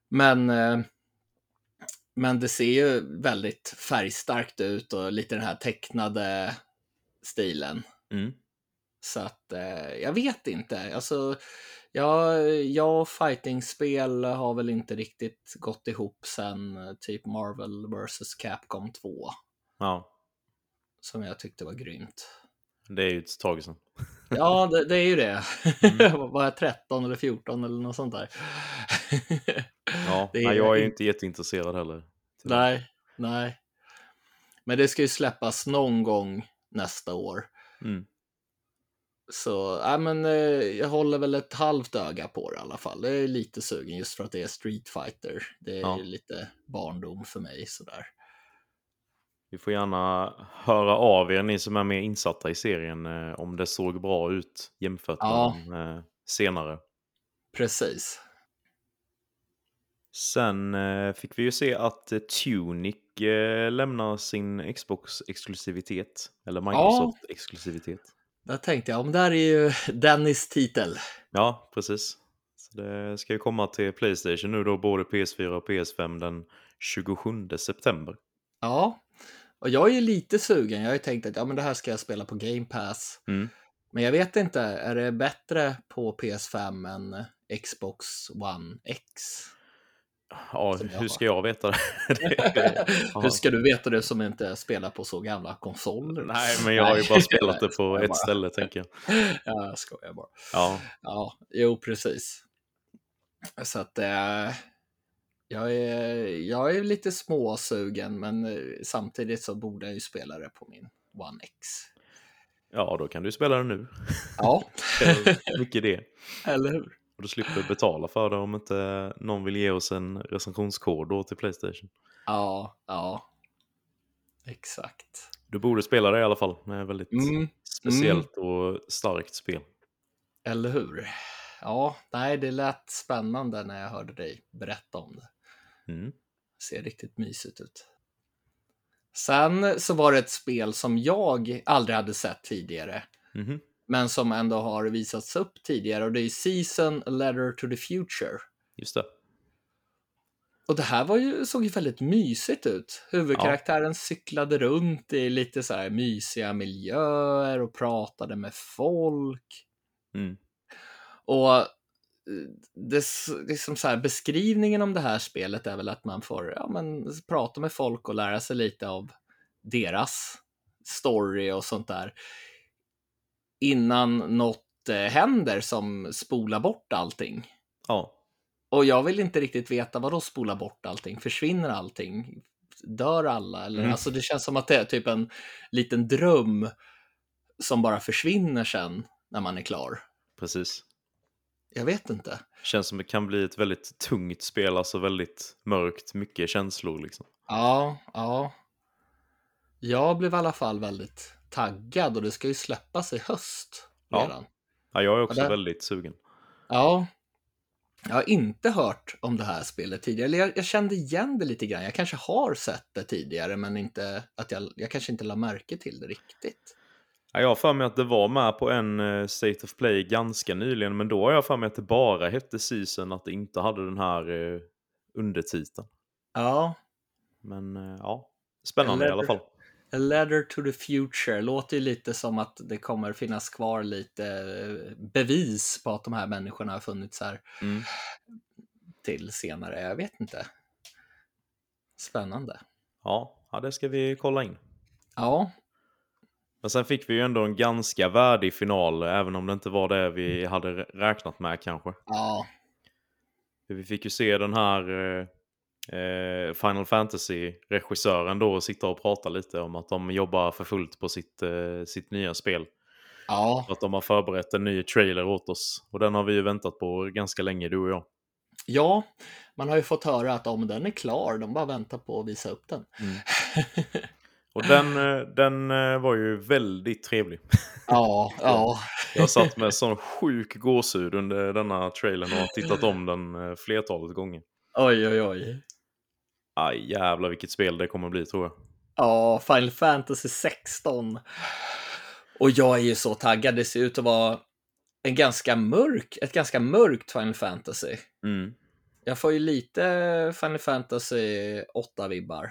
Men, eh, men det ser ju väldigt färgstarkt ut och lite den här tecknade stilen. Mm. Så att eh, jag vet inte. Alltså, jag, jag och fightingspel har väl inte riktigt gått ihop sen eh, typ Marvel vs Capcom 2. Ja, Som jag tyckte var grymt. Det är ju ett tag sedan. Ja, det, det är ju det. Mm. Var jag 13 eller 14 eller något sånt där? Ja, är- nej, jag är ju inte jätteintresserad heller. nej, nej. Men det ska ju släppas någon gång nästa år. Mm. Så ja, men, eh, jag håller väl ett halvt öga på det i alla fall. Det är lite sugen just för att det är Street Fighter. Det är Ja. lite barndom för mig sådär. Vi får gärna höra av er, ni som är mer insatta i serien, eh, om det såg bra ut jämfört med Ja. eh, senare. Precis. Sen eh, fick vi ju se att Tunic lämnar sin Xbox-exklusivitet. Eller Microsoft-exklusivitet. Där tänkte jag, om det här är ju Dennis titel. Ja, precis. Så det ska ju komma till Playstation nu då, både PS4 och PS5 den 27 september. Ja, och jag är ju lite sugen. Jag har ju tänkt att ja, men det här ska jag spela på Game Pass. Mm. Men jag vet inte, är det bättre på PS5 än Xbox One X? Ja, hur ska jag veta det? Hur ska du veta det som inte spelar på så gamla konsoler? Nej, men jag har ju bara spelat det på ett bara. ställe, tänker jag. Ja, jag skojar bara. Ja, Ja, jo precis. Så att eh, jag, är, jag är lite småsugen, men eh, samtidigt så borde jag ju spela det på min One X. ja, då kan du spela det nu. Ja, mycket det. eller hur? Och du slipper betala för det om inte någon vill ge oss en recensionskod då till Playstation. Ja, ja. Exakt. Du borde spela det i alla fall. Det är ett väldigt Mm, speciellt och starkt spel. eller hur? Ja, nej, det lät spännande när jag hörde dig berätta om det. Mm. ser riktigt mysigt ut. Sen så var det ett spel som jag aldrig hade sett tidigare, Mhm. men som ändå har visats upp tidigare och det är Season Letter to the Future. Just det. och det här var ju, såg ju väldigt mysigt ut. Huvudkaraktären cyklade runt i lite så här mysiga miljöer och pratade med folk. Mm. Och det, liksom så här, beskrivningen om det här spelet är väl att man får ja, men, prata med folk och lära sig lite av deras story och sånt där. Innan något eh, händer som spolar bort allting. Ja. Och jag vill inte riktigt veta vad då spola bort allting. Försvinner allting? Dör alla? Eller, Mm. alltså, det känns som att det är typ en liten dröm som bara försvinner sen när man är klar. Precis. Jag vet inte. Känns som det kan bli ett väldigt tungt spel, alltså väldigt mörkt, mycket känslor liksom. Ja, ja. Jag blev i alla fall väldigt taggad och det ska ju släppas i höst Ja. redan. Ja, jag är också det- väldigt sugen. Ja. Jag har inte hört om det här spelet tidigare. Jag, jag kände igen det lite grann. Jag kanske har sett det tidigare, men inte att jag, jag kanske inte la märke till det riktigt. Ja, jag har för mig att det var med på en eh, State of Play ganska nyligen, men då har jag för mig att det bara hette Season, att det inte hade den här eh, undertiteln. Ja, Men eh, ja, spännande i alla fall. A Letter to the Future låter ju lite som att det kommer finnas kvar lite bevis på att de här människorna har funnits här Mm. till senare. Jag vet inte. Spännande. Ja, ja, det ska vi kolla in. Ja, Men sen fick vi ju ändå en ganska värdig final, även om det inte var det vi hade räknat med kanske. ja, Vi fick ju se den här eh, eh, Final Fantasy-regissören då sitta och prata lite om att de jobbar för fullt på sitt, eh, sitt nya spel. ja, att de har förberett en ny trailer åt oss. Och den har vi ju väntat på ganska länge, du och jag. ja. Man har ju fått höra att om den är klar, de bara väntar på att visa upp den. Och den, eh, den eh, var ju väldigt trevlig. Ja, ja, Jag satt med sån sjuk gåshud under denna trailern och har tittat om den eh, flertalet gånger. oj, oj, oj. Aj jävlar vilket spel det kommer bli tror jag. Ja, Final Fantasy 16. Och jag är ju så taggad. Det ser ut att vara en ganska mörk, ett ganska mörkt Final Fantasy. Mm. Jag får ju lite Final Fantasy 8-vibbar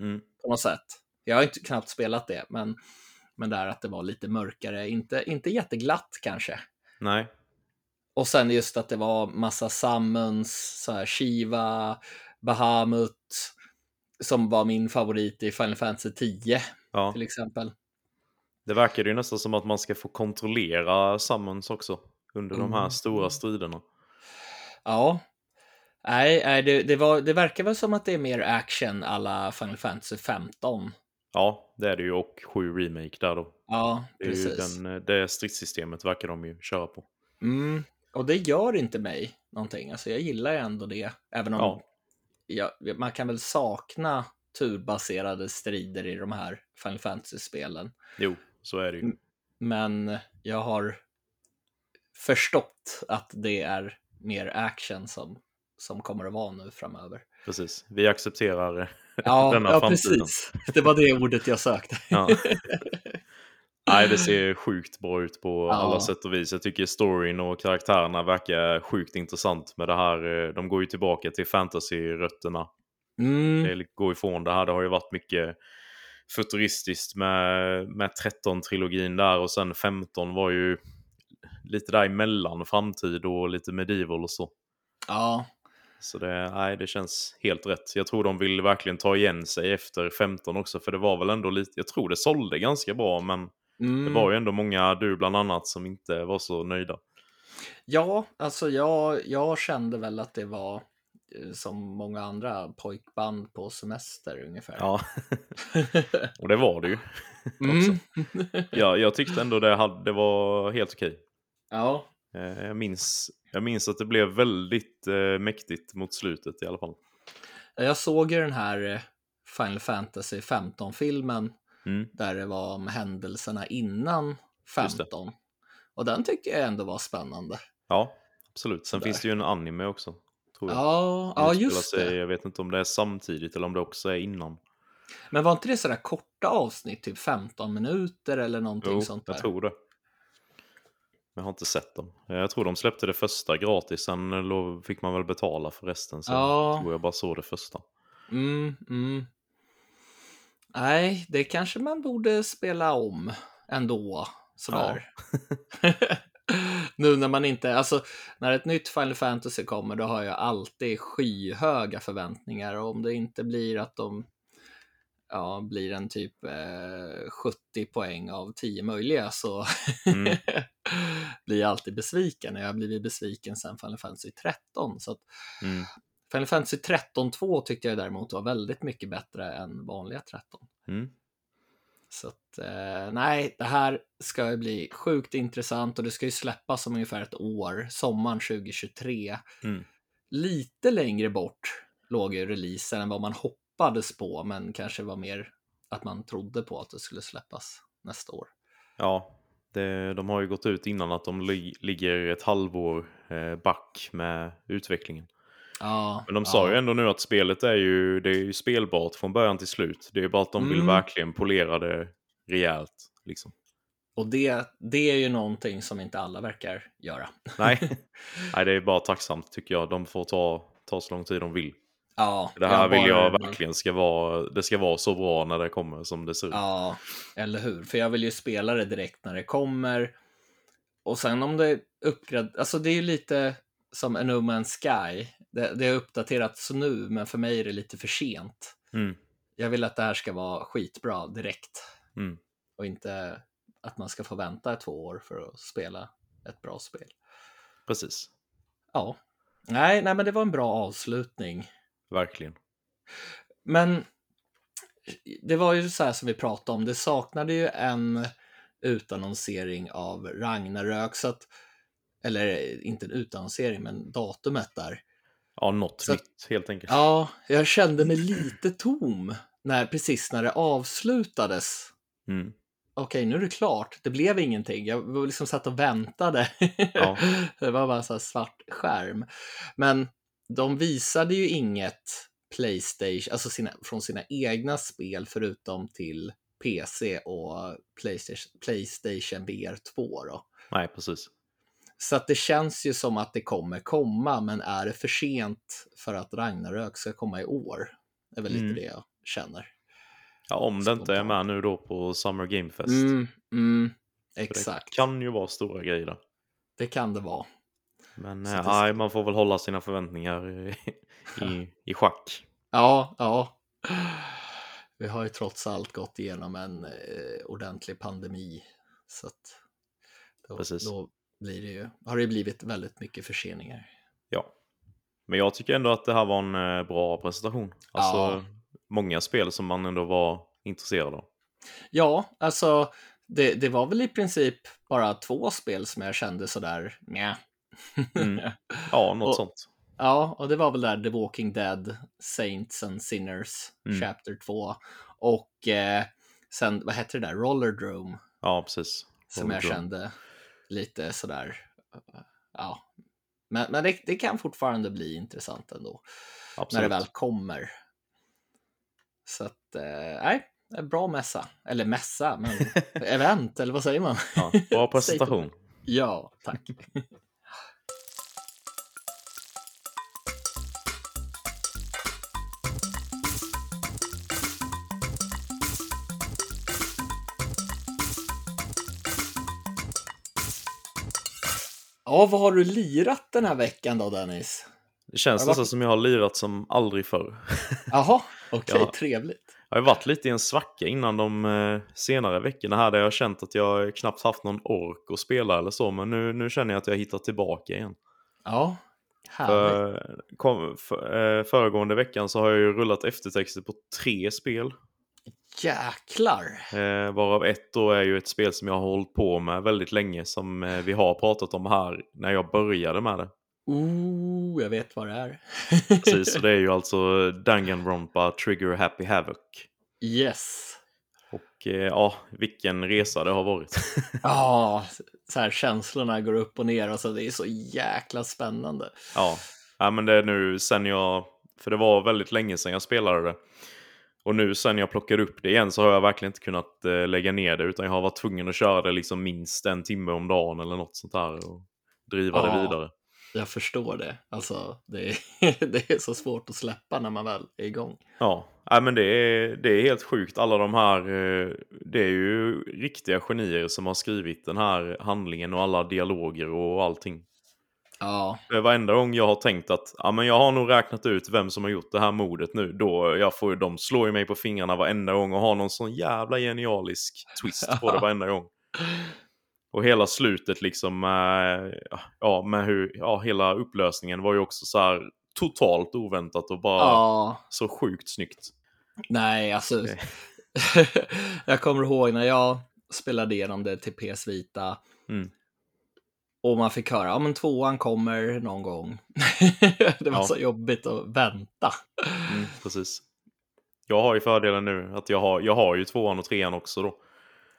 Mm. på något sätt. Jag har inte knappt spelat det, men, men där att det var lite mörkare. Inte, inte jätteglatt kanske. Nej, Och sen just att det var massa summons, så här Shiva, Bahamut, som var min favorit i Final Fantasy 10 ja. till exempel. Det verkade ju nästan som att man ska få kontrollera summons också. Under de här Mm. stora striderna. Ja. Nej, nej det, det, var, det verkar väl som att det är mer action alla Final Fantasy 15. Ja, det är det ju. Och 7 Remake där då. Ja, Det, precis. den, eh, det stridssystemet verkar de ju köra på. Mm. Och det gör inte mig någonting. Alltså jag gillar ju ändå det. Även om Ja. jag, man kan väl sakna turbaserade strider i de här Final Fantasy-spelen. Jo, så är det ju. Men jag har förstått att det är mer action som, som kommer att vara nu framöver. Precis. Vi accepterar Ja, denna ja framtiden. precis. Det var det ordet jag sökte. Ja. Nej, det ser sjukt bra ut på Ja. alla sätt och vis. Jag tycker storyn och karaktärerna verkar sjukt intressant med det här. eh, De går ju tillbaka till fantasy-rötterna. Mm, Det går ifrån det här. Det har ju varit mycket futuristiskt med, med 13-trilogin där och sen 15 var ju lite däremellan framtid och lite medieval och så. ja, Så det, nej, det känns helt rätt. Jag tror de vill verkligen ta igen sig efter 15 också, för det var väl ändå lite, jag tror det sålde ganska bra, men mm. det var ju ändå många, du bland annat, som inte var så nöjda. ja, alltså jag, jag kände väl att det var eh, som många andra pojkband på semester ungefär. Ja, och det var det ju. mm. Ja, jag tyckte ändå det, hade, det var helt okej. ja, Jag minns, jag minns att det blev väldigt eh, mäktigt mot slutet i alla fall. jag såg ju den här eh, Final Fantasy 15-filmen Mm. där det var om händelserna innan Just det. 15. Och den tyckte jag ändå var spännande. Ja, absolut. Sen Där. finns det ju en anime också. Tror jag. Ja, ja just sig, det. Jag vet inte om det är samtidigt eller om det också är innan. Men var inte det sådär korta avsnitt, typ 15 minuter eller någonting Jo, sånt där? jag tror det. Jag har inte sett dem. Jag tror de släppte det första gratis, sen fick man väl betala för resten. Så Ja. tror jag bara såg det första. Mm, mm. Nej, det kanske man borde spela om ändå. Sådär. nu när man inte, alltså när ett nytt Final Fantasy kommer då har jag alltid skyhöga förväntningar och om det inte blir att de ja, blir en typ eh, 70 poäng av 10 möjliga så Mm. blir jag alltid besviken. Jag har blivit besviken sen Final Fantasy 13. Så att Mm. Final Fantasy 13 2 tyckte jag däremot var väldigt mycket bättre än vanliga 13. Mm. Så att, eh, nej, det här ska ju bli sjukt intressant och det ska ju släppas om ungefär ett år, sommaren 2023. Mm. Lite längre bort låg ju releasen än vad man hoppades på, men kanske var mer att man trodde på att det skulle släppas nästa år. Ja, det, de har ju gått ut innan att de li, ligger ett halvår eh, back med utvecklingen. Ja, Men de sa ja. ju ändå nu att spelet är ju, det är ju spelbart från början till slut. Det är bara att de vill Mm. verkligen polera det rejält. Liksom. Och det, det är ju någonting som inte alla verkar göra. Nej. Nej, det är bara tacksamt tycker jag. De får ta, ta så lång tid de vill. Ja, Det här jag vill jag verkligen ska vara, det ska vara så bra när det kommer som det ser ut. Ja, eller hur? För jag vill ju spela det direkt när det kommer. Och sen om det uppgrad... Alltså det är ju lite som en No Man's Sky. Det, det har uppdaterats nu, men för mig är det lite för sent. Mm. Jag vill att det här ska vara skitbra direkt. Mm. Och inte att man ska få vänta två år för att spela ett bra spel. Precis, Ja. Nej, nej, men det var en bra avslutning. Verkligen. Men det var ju så här som vi pratade om, det saknade ju en utannonsering av Ragnarök, så att, eller inte en utannonsering, men datumet där. Ja, något Så- nytt helt enkelt. Ja, jag kände mig lite tom när, precis när det avslutades. Mm. Okej, nu är det klart. Det blev ingenting. Jag var liksom satt och väntade. Ja. det var bara så svart skärm. Men de visade ju inget Playstation, alltså sina, från sina egna spel förutom till PC och Playstation, Playstation VR 2 då. Nej, precis. Så att det känns ju som att det kommer komma, men är det för sent för att Ragnarök ska komma i år? Det är väl Mm. lite det jag känner. Ja, om det inte är med nu då på Summer Game Fest. Mm, mm, exakt. Det kan ju vara stora grejer där. Det kan det vara. Men Så eh, det- nej, man får väl hålla sina förväntningar i, i, i schack. Ja, ja. Vi har ju trots allt gått igenom en eh, ordentlig pandemi. Så att då, Precis. då blir det ju, har det blivit väldigt mycket förseningar. Ja. Men jag tycker ändå att det här var en eh, bra presentation. Alltså, Ja. många spel som man ändå var intresserad av. Ja, alltså det, det var väl i princip bara två spel som jag kände sådär, nja. Mm. Ja, något Och- sånt. Ja, och det var väl där The Walking Dead, Saints and Sinners, Mm. Chapter 2. Och eh, sen, vad hette det där, Rollerdrome, Ja, precis. som jag kände lite sådär, ja. Men, men det, det kan fortfarande bli intressant ändå, när Absolut. det väl kommer. Så att, eh, nej, en bra mässa. Eller mässa, men event, eller vad säger man? Ja, bra presentation. Ja, tack. Ja, vad har du lirat den här veckan då, Dennis? Det känns det varit- nästan som jag har lirat som aldrig förr. Jaha, okej, Ja. trevligt. Jag har varit lite i en svacka innan de eh, senare veckorna här där jag har känt att jag knappt haft någon ork att spela eller så. Men nu, nu känner jag att jag hittat tillbaka igen. Ja, härligt. För, kom, för, eh, föregående veckan så har jag ju rullat eftertexter på tre spel. Jäklar. Eh, varav ett då är ju ett spel som jag har hållit på med väldigt länge som eh, vi har pratat om här när jag började med det. Oh, jag vet vad det är. Precis, så det är ju alltså Danganronpa Trigger Happy Havoc. Yes. Och eh, ja, vilken resa det har varit. Ja, så här känslorna går upp och ner och så det är så jäkla spännande. ja. ja, men det är nu sen jag, för det var väldigt länge sedan jag spelade det. Och nu sen jag plockade upp det igen så har jag verkligen inte kunnat eh, lägga ner det utan jag har varit tvungen att köra det liksom minst en timme om dagen eller något sånt där och driva Ja. det vidare. Jag förstår det. Alltså, det är, det är så svårt att släppa när man väl är igång. Ja, Nej, men det är, det är helt sjukt. Alla de här, eh, det är ju riktiga genier som har skrivit den här handlingen och alla dialoger och allting. Ja, Varenda gång jag har tänkt att ja, men jag har nog räknat ut vem som har gjort det här mordet nu, då jag får, de slår ju mig på fingrarna varenda gång och har någon sån jävla genialisk twist på det varenda gång. Och hela slutet liksom, eh, ja, med hur, ja, hela upplösningen var ju också så här totalt oväntat och bara ja. så sjukt snyggt. Nej, alltså. Det- jag kommer ihåg när jag spelade igenom det till PS Vita. Mm. Och man fick höra, ja men tvåan kommer någon gång. det var Ja. så jobbigt att vänta. Mm, precis. Jag har ju fördelen nu att jag har, jag har ju tvåan och trean också då.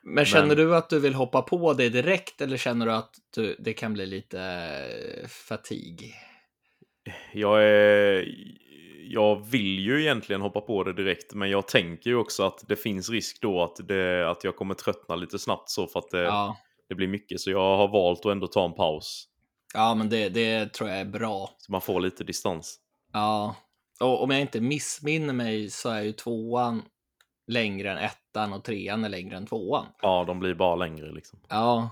Men känner Men- du att du vill hoppa på det direkt eller känner du att du, det kan bli lite eh, fatig? Jag, är, jag vill ju egentligen hoppa på det direkt, men jag tänker ju också att det finns risk då att, det, att jag kommer tröttna lite snabbt så för att det, Ja, det blir mycket. Så jag har valt att ändå ta en paus. ja men det, det tror jag är bra. Så man får lite distans. Ja, och om jag inte missminner mig så är ju tvåan längre än ettan och trean är längre än tvåan. Ja, de blir bara längre liksom. Ja,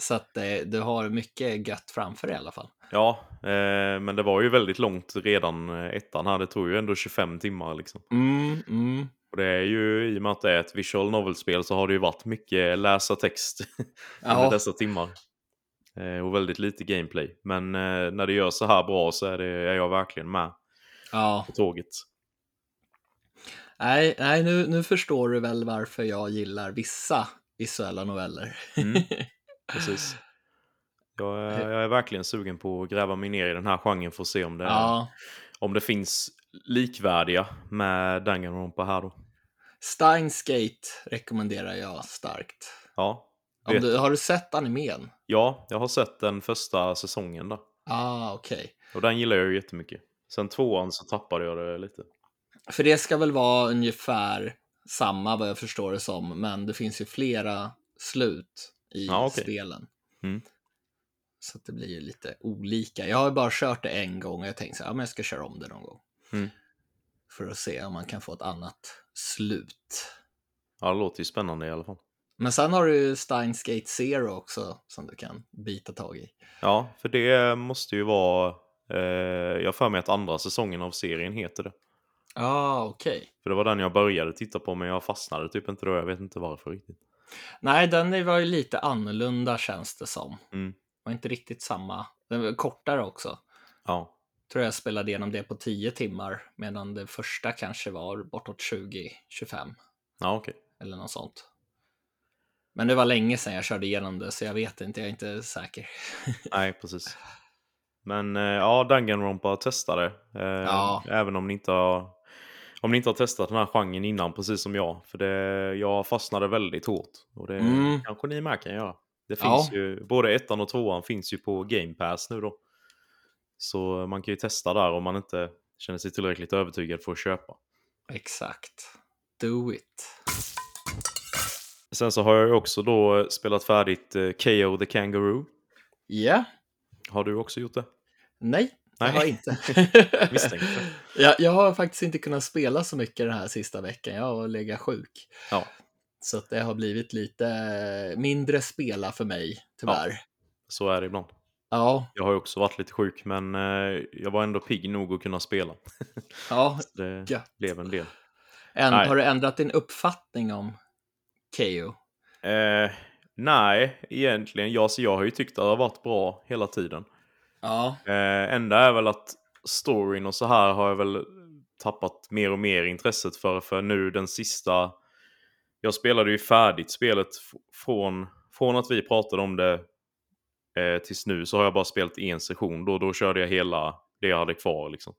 så att det, du har mycket gött framför dig i alla fall. Ja, eh, men det var ju väldigt långt redan eh, ettan här. Det tog ju ändå 25 timmar liksom. Mm, mm. Och det är ju, i och med att det är ett visual novel-spel så har det ju varit mycket läsa text under dessa timmar. Eh, och väldigt lite gameplay. Men eh, när det gör så här bra så är, det, är jag verkligen med ja. på tåget. Nej, nej nu, nu förstår du väl varför jag gillar vissa visuella noveller. Mm, precis. Jag är, jag är verkligen sugen på att gräva mig ner i den här genren för att se om det, Ja, om det finns likvärdiga med Danganronpa här då. Steins Gate rekommenderar jag starkt. Ja, Om vet- du, har du sett animen? ja, jag har sett den första säsongen där. Ah, okej. Och den gillar jag ju jättemycket. Sen tvåan så tappade jag det lite. För det ska väl vara ungefär samma vad jag förstår det som, men det finns ju flera slut i Ja, okej. spelen. Mm. Så att det blir ju lite olika. Jag har bara kört det en gång och jag tänkte så här, ja, men jag ska köra om det någon gång. Mm. För att se om man kan få ett annat slut. Ja, det låter ju spännande i alla fall. Men sen har du ju Steins Gate Zero också som du kan bita tag i. Ja, för det måste ju vara... Eh, jag för mig att andra säsongen av serien heter det. Ja, ah, okej. För det var den jag började titta på, men jag fastnade typ inte då. Jag vet inte varför riktigt. Nej, den var ju lite annorlunda känns det som. Mm. var inte riktigt samma. Den var kortare också. Ja, Tror jag spelade igenom det på 10 timmar medan det första kanske var bortåt 20-25 ja okej. eller något sånt. Men det var länge sedan jag körde igenom det så jag vet inte, jag är inte säker. Nej, precis. Men eh, ja, Danganronpa testade. Eh, Ja. Även om ni inte har... Om ni inte har testat den här genren innan, precis som jag. För det, jag fastnade väldigt hårt. Och det Mm. kanske ni med kan göra. Det Ja. finns ju, både ettan och tvåan finns ju på Game Pass nu då. Så man kan ju testa där om man inte känner sig tillräckligt övertygad för att köpa. Exakt. Do it. Sen så har jag ju också då spelat färdigt eh, KO the Kangaroo. Ja, Har du också gjort det? nej, Nej. har jag inte. Misstänkte. jag, jag har faktiskt inte kunnat spela så mycket den här sista veckan. Jag har legat sjuk. Ja, Så det har blivit lite mindre spela för mig, tyvärr. så är det ibland. Ja, Jag har ju också varit lite sjuk, men eh, jag var ändå pigg nog att kunna spela. ja. Så det Gött. blev en del. En, Nej. har du ändrat din uppfattning om KO? Eh, nej, egentligen. Jag, så jag har ju tyckt att det har varit bra hela tiden. Ja, Eh, enda är väl att storyn och så här har jag väl tappat mer och mer intresset för. För nu den sista... Jag spelade ju färdigt spelet från, från att vi pratade om det eh, tills nu så har jag bara spelat en session. Då, då körde jag hela det jag hade kvar liksom.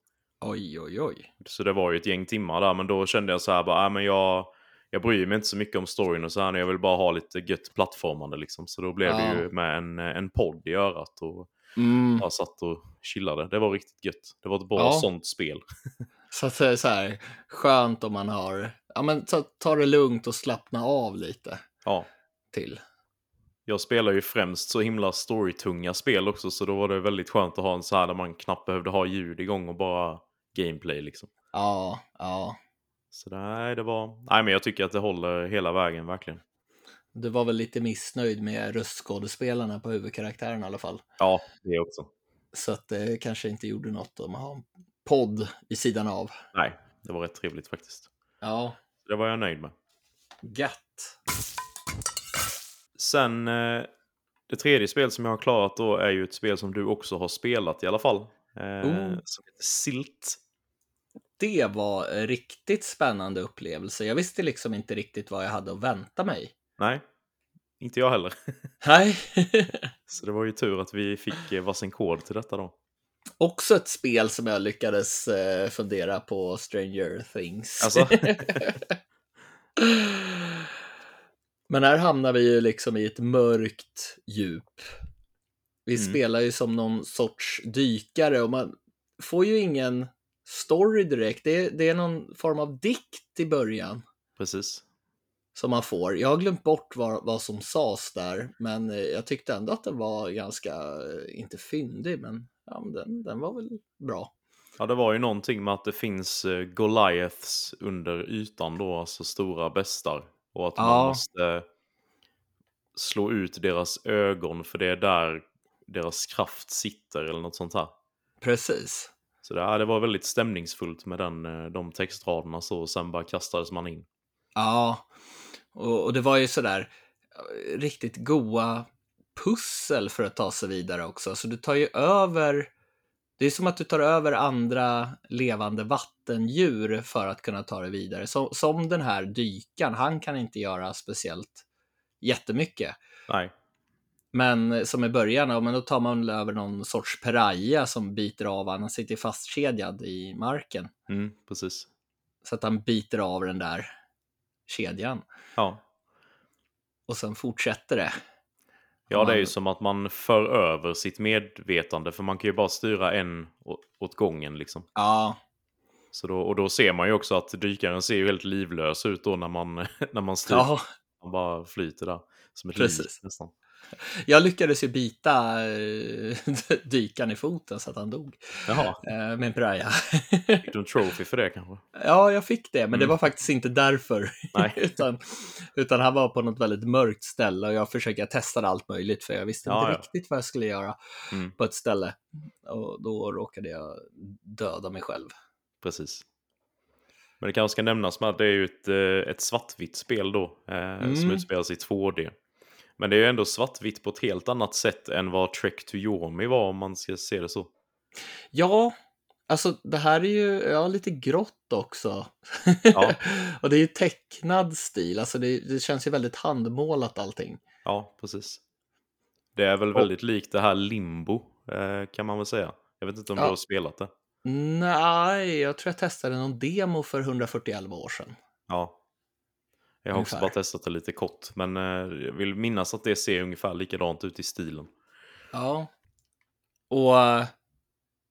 oj, oj, oj. Så det var ju ett gäng timmar där, men då kände jag så här bara, äh, men jag, jag bryr mig inte så mycket om storyn och så här, jag vill bara ha lite gött plattformande liksom. Så då blev Ja. det ju med en, en podd i örat och Mm. bara satt och chillade. Det var riktigt gött. Det var ett bra Ja. sånt spel. Så att är så här skönt om man har, ja men ta, ta det lugnt och slappna av lite Ja, till. Jag spelar ju främst så himla storytunga spel också, så då var det väldigt skönt att ha en så här där man knappt behövde ha ljud igång och bara gameplay liksom. Ja, ja. Så nej, det var... Nej, men jag tycker att det håller hela vägen verkligen. Du var väl lite missnöjd med röstskådespelarna på huvudkaraktären i alla fall. Ja, det också. Så att det kanske inte gjorde något om att ha en podd i sidan av. Nej, det var rätt trevligt faktiskt. Ja, Det var jag nöjd med. gött. Sen, eh, det tredje spel som jag har klarat då är ju ett spel som du också har spelat i alla fall. Eh, Oh. Som heter Silt. Det var en riktigt spännande upplevelse. Jag visste liksom inte riktigt vad jag hade att vänta mig. Nej, inte jag heller. Nej. Så det var ju tur att vi fick eh, varsin kod till detta då. Också ett spel som jag lyckades eh, fundera på Stranger Things. Alltså, Men här hamnar vi ju liksom i ett mörkt djup. Vi Mm. spelar ju som någon sorts dykare och man får ju ingen story direkt. Det är, det är någon form av dikt i början precis. som man får. Jag har glömt bort vad, vad som sades där, men eh, jag tyckte ändå att den var ganska, eh, inte fyndig, men, ja, den, den var väl bra. Ja, det var ju någonting med att det finns eh, Goliaths under ytan då, alltså stora bestar. Och att man Ja. måste slå ut deras ögon för det är där deras kraft sitter eller något sånt här. Precis. Så det, det var väldigt stämningsfullt med den, eh, de textraderna så, och sen bara kastades man in. Ja, och, och det var ju sådär eh, riktigt goa pussel för att ta sig vidare också. Så du tar ju över, det är som att du tar över andra levande vattendjur för att kunna ta dig vidare. Så, som den här dykaren, han kan inte göra speciellt jättemycket. Nej, Men som i början, ja, men då tar man över någon sorts peraja som biter av. Han sitter fastkedjad i marken. mm, precis. Så att han biter av den där kedjan. Ja. Och sen fortsätter det. Ja, det är ju som att man för över sitt medvetande, för man kan ju bara styra en åt gången liksom. Ja, Så då, och då ser man ju också att dykaren ser ju helt livlös ut då när man, när man styr. ja, Han bara flyter där. Som ett Precis. lik nästan. Jag lyckades ju bita eh, dykaren i foten så att han dog Jaha, eh, med en piraja. fick du en trophy för det kanske? ja, jag fick det, men det Mm. var faktiskt inte därför. Nej. utan, utan han var på något väldigt mörkt ställe och jag försökte testa allt möjligt för jag visste Ja, inte ja. riktigt vad jag skulle göra Mm. på ett ställe. Och då råkade jag döda mig själv. Precis. Men det kanske ska nämnas med att det är ju ett, eh, ett svartvitt spel då. Eh, Som Mm. utspelas i 2D. Men det är ju ändå svartvitt på ett helt annat sätt än vad Trek to Yomi var om man ska se det så. Ja, alltså det här är ju ja, lite grått också. Ja. och det är ju tecknad stil, alltså det, det känns ju väldigt handmålat allting. Ja, precis. Det är väl väldigt likt det här Limbo eh, kan man väl säga. Jag vet inte om Ja. du har spelat det. Nej, jag tror jag testade någon demo för 141 år sedan. Ja. Jag har också Ungefär. bara testat det lite kort, men eh, jag vill minnas att det ser ungefär likadant ut i stilen. Ja. Och eh,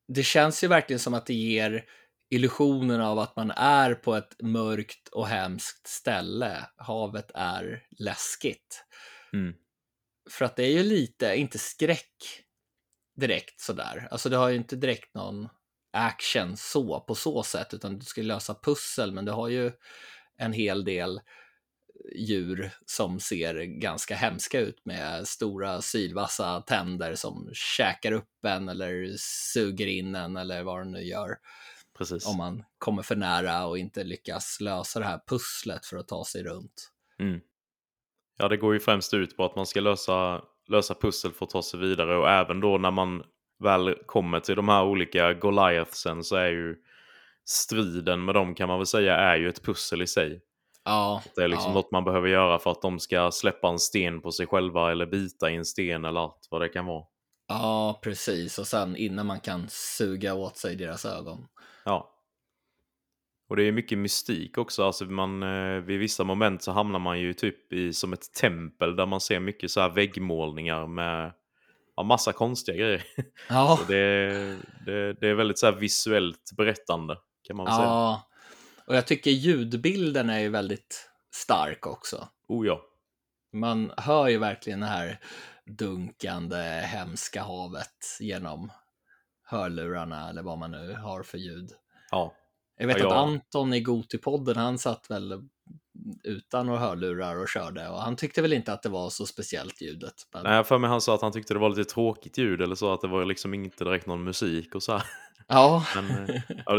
det känns ju verkligen som att det ger illusionen av att man är på ett mörkt och hemskt ställe. Havet är läskigt. Mm. För att det är ju lite, inte skräck direkt sådär. Alltså det har ju inte direkt någon action så på så sätt, utan du ska lösa pussel, men du har ju en hel del djur som ser ganska hemska ut med stora sylvassa tänder som käkar upp en eller suger in en eller vad de nu gör Precis. om man kommer för nära och inte lyckas lösa det här pusslet för att ta sig runt. Mm. Ja, det går ju främst ut på att man ska lösa, lösa pussel för att ta sig vidare och även då när man väl kommer till de här olika Goliathsen så är ju striden med dem kan man väl säga är ju ett pussel i sig. Ja, Det är liksom ja. något man behöver göra för att de ska släppa en sten på sig själva eller bita i en sten eller allt vad det kan vara. Ja, precis. Och sen innan man kan suga åt sig deras ögon. Ja. Och det är mycket mystik också. Alltså man, eh, vid vissa moment så hamnar man ju typ i som ett tempel där man ser mycket så här väggmålningar med ja, massa konstiga grejer. Ja, det, det, det är väldigt så visuellt berättande kan man väl säga. Och jag tycker ljudbilden är ju väldigt stark också. Oh ja. Man hör ju verkligen det här dunkande, hemska havet genom hörlurarna eller vad man nu har för ljud. Ja, Jag vet Ja, att Anton i Gotipodden, han satt väl utan några hörlurar och körde och han tyckte väl inte att det var så speciellt ljudet. Men... Nej, för mig han sa att han tyckte det var lite tråkigt ljud eller så, att det var liksom inte direkt någon musik och så här. Ja, Men,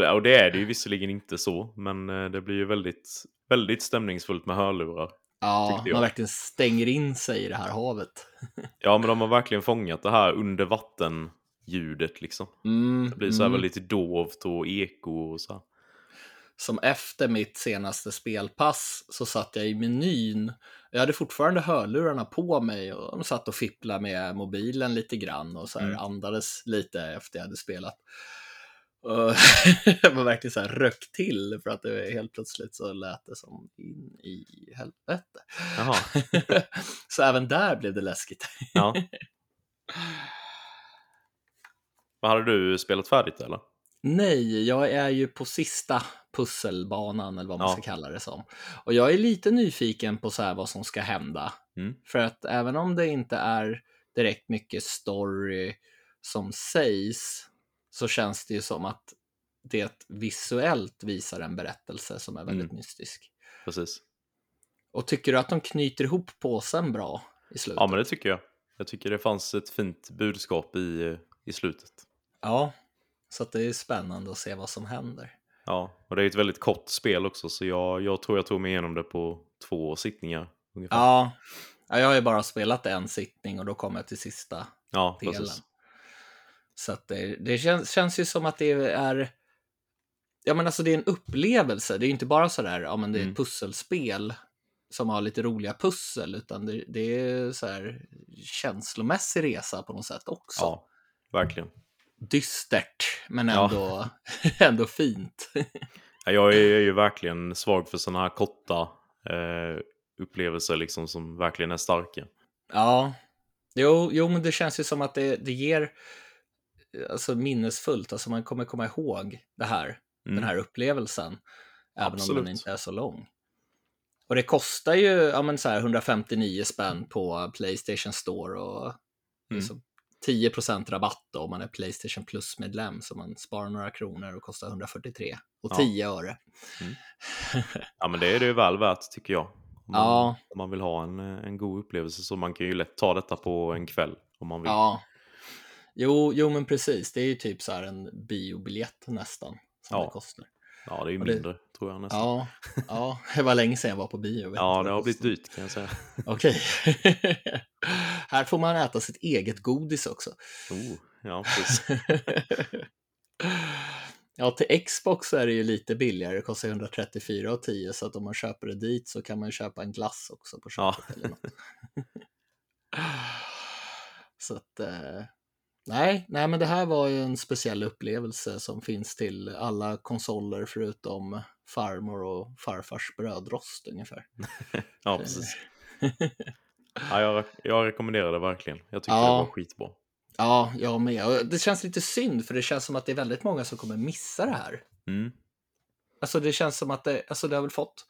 eh, och det- är det ju visserligen inte så, men eh, det blir ju väldigt, väldigt stämningsfullt med hörlurar. ja man verkligen stänger in sig i det här havet. Ja, men de har verkligen fångat det här under vatten-ljudet liksom. Mm, Det blir så här mm. väldigt dovt och eko och så här. Som efter mitt senaste spelpass så satt jag i menyn. Jag hade fortfarande hörlurarna på mig och de satt och fipplade med mobilen lite grann och så här Mm. andades lite efter jag hade spelat. Var verkligen så här rökt till för att det helt plötsligt så lät det som in i helvete. Så även där blev det läskigt. ja. Vad hade du spelat färdigt eller? Nej, jag är ju på sista pusselbanan eller vad man Ja. ska kalla det som. Och jag är lite nyfiken på så här vad som ska hända. Mm. För att även om det inte är direkt mycket story som sägs så känns det ju som att det visuellt visar en berättelse som är väldigt Mm. mystisk. Precis. Och tycker du att de knyter ihop påsen bra i slutet? Ja, men det tycker jag. Jag tycker det fanns ett fint budskap i, i slutet. Ja, så det är spännande att se vad som händer. Ja, och det är ett väldigt kort spel också, så jag, jag tror jag tog mig igenom det på två sittningar. Ungefär. Ja, ja jag har ju bara spelat en sittning och då kom jag till sista ja delen. precis. Så det, det känns, känns ju som att det är Ja men alltså det är en upplevelse, det är inte bara sådär, ja men det är Mm. ett pusselspel som har lite roliga pussel, utan det, det är så här känslomässig resa på något sätt också. Ja, verkligen. Dystert, men Ja. ändå, ändå fint. Ja, Jag är, jag är ju verkligen svag för sådana här korta eh, upplevelser liksom som verkligen är starka. Ja, jo, jo men det känns ju som att det, det ger alltså minnesfullt, alltså man kommer komma ihåg det här, Mm. den här upplevelsen, även om Absolut. den inte är så lång. Och det kostar ju ja, men så här 159 spänn på Playstation Store och Mm. liksom 10% rabatt då, om man är Playstation Plus-medlem, så man sparar några kronor och kostar 143 och Ja. 10 öre. Ja, men det är det ju väl värt tycker jag. Om man, Ja. om man vill ha en, en god upplevelse så man kan ju lätt ta detta på en kväll om man vill. Ja. Jo, jo, men precis. Det är ju typ så här en biobiljett nästan som Ja. det kostar. Ja, det är ju det- mindre tror jag nästan. Ja, ja, det var länge sedan jag var på bio. Ja, det har blivit dyrt kan jag säga. Okej. Här får man äta sitt eget godis också. Oh, ja, precis. Ja, till Xbox är det ju lite billigare. Det kostar 134,10 så att om man köper det dit så kan man ju köpa en glass också på Ja. köpet eller något. så att, eh, nej, nej, men det här var ju en speciell upplevelse som finns till alla konsoler förutom farmor och farfars brödrost ungefär. Ja, precis. Ja, jag, jag rekommenderar det verkligen. Jag tycker Ja. det var skitbra. Ja, jag med. Det känns lite synd för det känns som att det är väldigt många som kommer missa det här. Mm. Alltså det känns som att det, alltså det har väl fått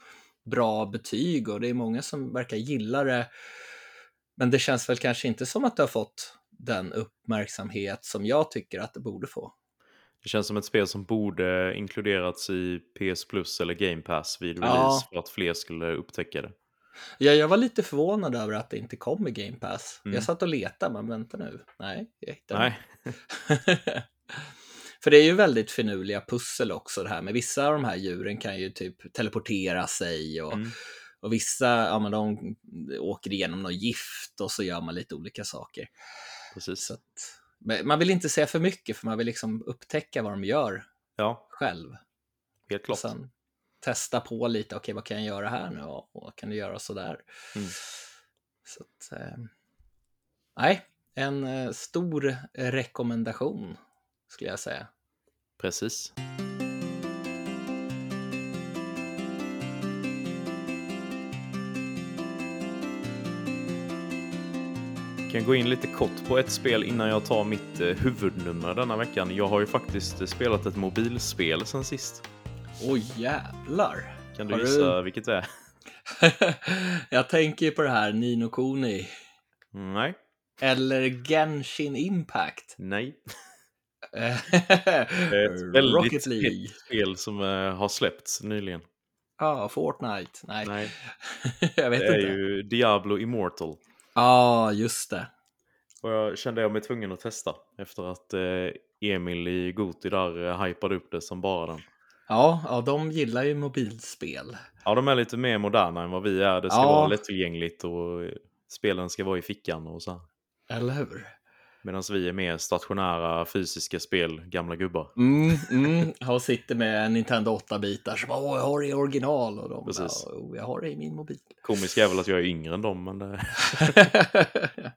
bra betyg och det är många som verkar gilla det. Men det känns väl kanske inte som att det har fått den uppmärksamhet som jag tycker att det borde få. Det känns som ett spel som borde inkluderats i PS Plus eller Game Pass vid Ja. release för att fler skulle upptäcka det. Ja, jag var lite förvånad över att det inte kom i Game Pass. Mm. Jag satt och letade, men vänta nu. Nej, jag hittade Nej, För det är ju väldigt finurliga pussel också det här med vissa av de här djuren kan ju typ teleportera sig och, Mm. och vissa, ja men de åker igenom något gift och så gör man lite olika saker. Precis. Så att, men man vill inte säga för mycket för man vill liksom upptäcka vad de gör Ja, själv. helt Och klart. sen testa på lite, okej vad kan jag göra här nu och vad kan du göra sådär. Mm. Så att, eh, nej, en eh, stor rekommendation skulle jag säga. Precis. Kan gå in lite kort på ett spel innan jag tar mitt eh, huvudnummer denna veckan. Jag har ju faktiskt eh, spelat ett mobilspel sen sist. Oj jävlar. Kan du Har gissa du- vilket det är? jag tänker ju på det här Nino Kuni. Nej. Eller Genshin Impact. Nej. det är ett väldigt Rocket League. Spel som eh, har släppts nyligen. Ja, Fortnite. Nej, Nej. jag vet Det är inte. ju Diablo Immortal. Ja, just det. Och jag kände jag mig tvungen att testa efter att eh, Emil i Goti där eh, hypade upp det som bara den. Ja, ja, de gillar ju mobilspel. Ja, de är lite mer moderna än vad vi är. Det ska Ja. vara lättillgängligt och eh, spelen ska vara i fickan och så här. Eller hur? Medan vi är mer stationära fysiska spel, gamla gubbar. Mm, mm. Och sitter med en Nintendo 8-bitar som bara, åh, jag har det i original. Och de Precis. bara, åh, jag har det i min mobil. Komiskt är väl att jag är yngre än dem, men det...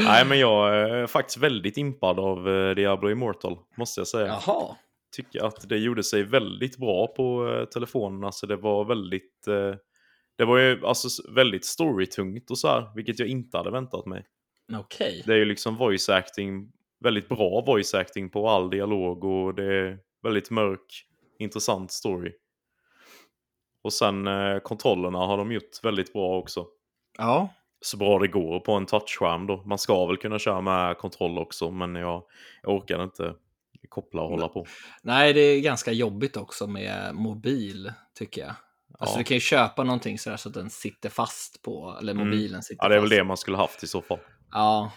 Nej, men jag är faktiskt väldigt impad av eh, Diablo Immortal, måste jag säga. Jaha. Tycker att det gjorde sig väldigt bra på eh, telefonen. Alltså det var väldigt... Eh, det var ju alltså väldigt storytungt och så här, vilket jag inte hade väntat mig. Okej. Det är ju liksom voice acting, väldigt bra voice acting på all dialog och det är väldigt mörk, intressant story. Och sen eh, kontrollerna har de gjort väldigt bra också. Ja. Så bra det går på en touchskärm då. Man ska väl kunna köra med kontroll också, men jag, jag orkar inte koppla och hålla på. Nej, det är ganska jobbigt också med mobil, tycker jag. Alltså Ja. du kan ju köpa någonting sådär så att den sitter fast på, eller Mm. mobilen sitter Ja, det är väl fast. det man skulle haft i så fall. Ja,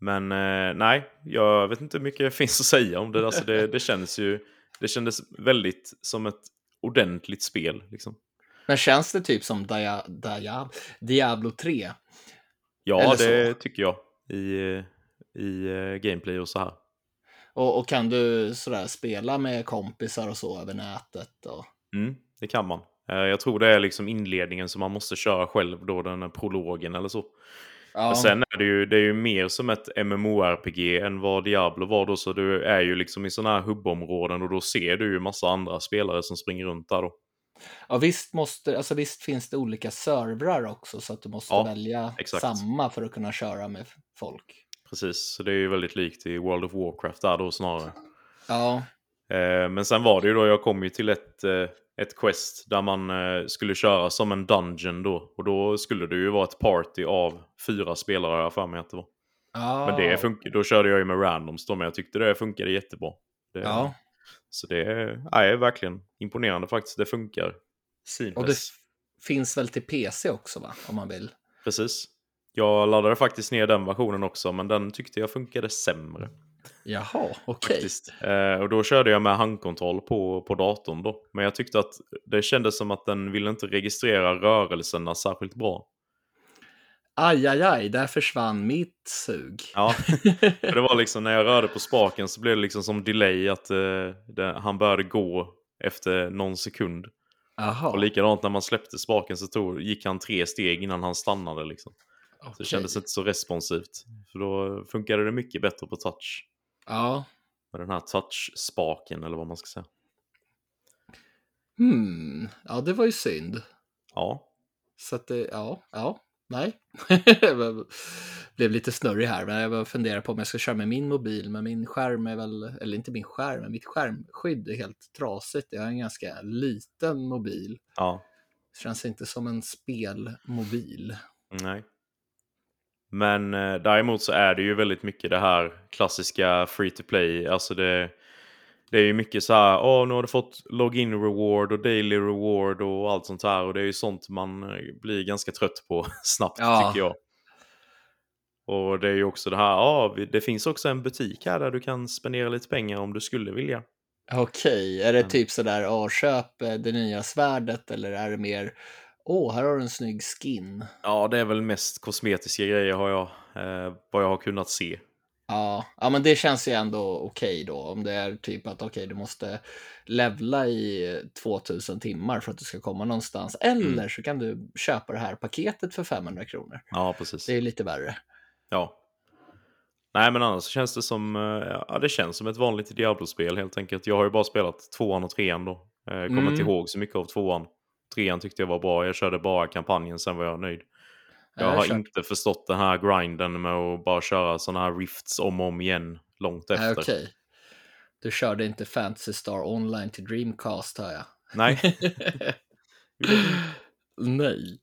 Men eh, nej, jag vet inte hur mycket det finns att säga om det. Alltså, det, det känns ju... Det kändes väldigt som ett ordentligt spel. Liksom. men känns det typ som Dia, Dia, Diablo 3? Ja, Eller det så. tycker jag. I, i eh, gameplay och så här. Och, och kan du sådär spela med kompisar och så över nätet? Och... Mm, det kan man. Eh, jag tror det är liksom inledningen som man måste köra själv då, den prologen eller så. Ja, Men sen är det ju, det är ju mer som ett MMORPG än vad Diablo var då, så du är ju liksom i sådana här hubbområden och då ser du ju massa andra spelare som springer runt där då. ja visst, måste, alltså visst finns det olika servrar också så att du måste Ja, välja exakt. samma för att kunna köra med folk. Precis, så det är ju väldigt likt i World of Warcraft där då snarare. Ja, men sen var det ju då, jag kom ju till ett, eh, ett quest där man eh, skulle köra som en dungeon då. Och då skulle det ju vara ett party av fyra spelare har jag för mig att det var. ja. Men det funkar, då körde jag ju med randoms då, men jag tyckte det funkade jättebra. Det, Ja, Så det är, verkligen imponerande faktiskt. Det funkar. Seamless. och det finns väl till PC också va? Om man vill. Precis. Jag laddade faktiskt ner den versionen också, men den tyckte jag funkade sämre. Jaha, okej. Faktiskt. Eh, och då körde jag med handkontroll på, på datorn då. Men jag tyckte att det kändes som att den ville inte registrera rörelserna särskilt bra. Aj, aj, aj, där försvann mitt sug. Ja, för det var liksom när jag rörde på spaken så blev det liksom som delay att eh, det, han började gå efter någon sekund. Jaha, Och likadant när man släppte spaken så tog, gick han tre steg innan han stannade liksom. Så det kändes inte så responsivt. För då funkade det mycket bättre på touch. Ja, Med den här touch-spaken eller vad man ska säga. hmm. ja, det var ju synd. Ja, Så att det, ja, ja, nej. Blev lite snurrig här, men jag funderar på om jag ska köra med min mobil, men min skärm är väl, eller inte min skärm, men mitt skärmskydd är helt trasigt. Jag har en ganska liten mobil. ja, Känns inte som en spelmobil. nej. Men eh, däremot så är det ju väldigt mycket det här klassiska free to play. Alltså det, det är ju mycket så här, åh nu har du fått login reward och daily reward och allt sånt här. Och det är ju sånt man eh, blir ganska trött på snabbt Ja. tycker jag. Och det är ju också det här, ja vi- det finns också en butik här där du kan spendera lite pengar om du skulle vilja. Okej, är det Mm. typ sådär, ja, köp eh, det nya svärdet eller är det mer, åh, här har du en snygg skin? Ja, det är väl mest kosmetiska grejer har jag, eh, vad jag har kunnat se. Ja, ja, men det känns ju ändå okej då. Om det är typ att okej, du måste levla i 2000 timmar för att du ska komma någonstans. Eller Mm. så kan du köpa det här paketet för 500 kronor. Ja, precis. Det är lite värre. Ja. Nej, men annars känns det som, eh, ja, det känns som ett vanligt Diablo-spel helt enkelt. Jag har ju bara spelat tvåan och trean då. Eh, Jag kommer Mm. inte ihåg så mycket av tvåan. Trean tyckte jag var bra, jag körde bara kampanjen, sen var jag nöjd. Jag har inte förstått den här grinden med att bara köra sådana här rifts om och om igen långt efter. okej. Du körde inte Fantasy Star Online till Dreamcast hör jag. Nej. Nej.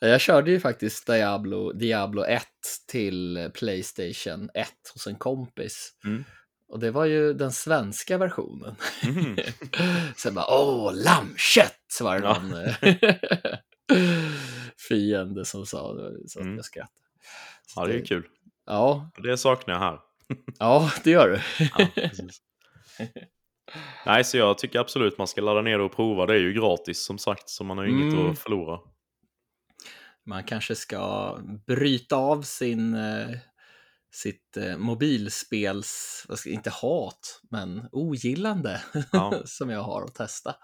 Jag körde ju faktiskt Diablo, Diablo 1 till Playstation 1 hos en kompis. Mm. Och det var ju den svenska versionen. Mhm. Sen bara, åh, lammkött! Så var det Ja. någon eh, fiende som sa det, så att Mm. jag skrattade. Så Ja, det är ju kul. Ja, Det saknar jag här. ja, det gör du. Ja. Nej, så jag tycker absolut man ska ladda ner det och prova. Det är ju gratis som sagt, så man har ju inget Mm. att förlora. Man kanske ska bryta av sin, eh, sitt eh, mobilspels, inte hat, men ogillande Ja. som jag har att testa.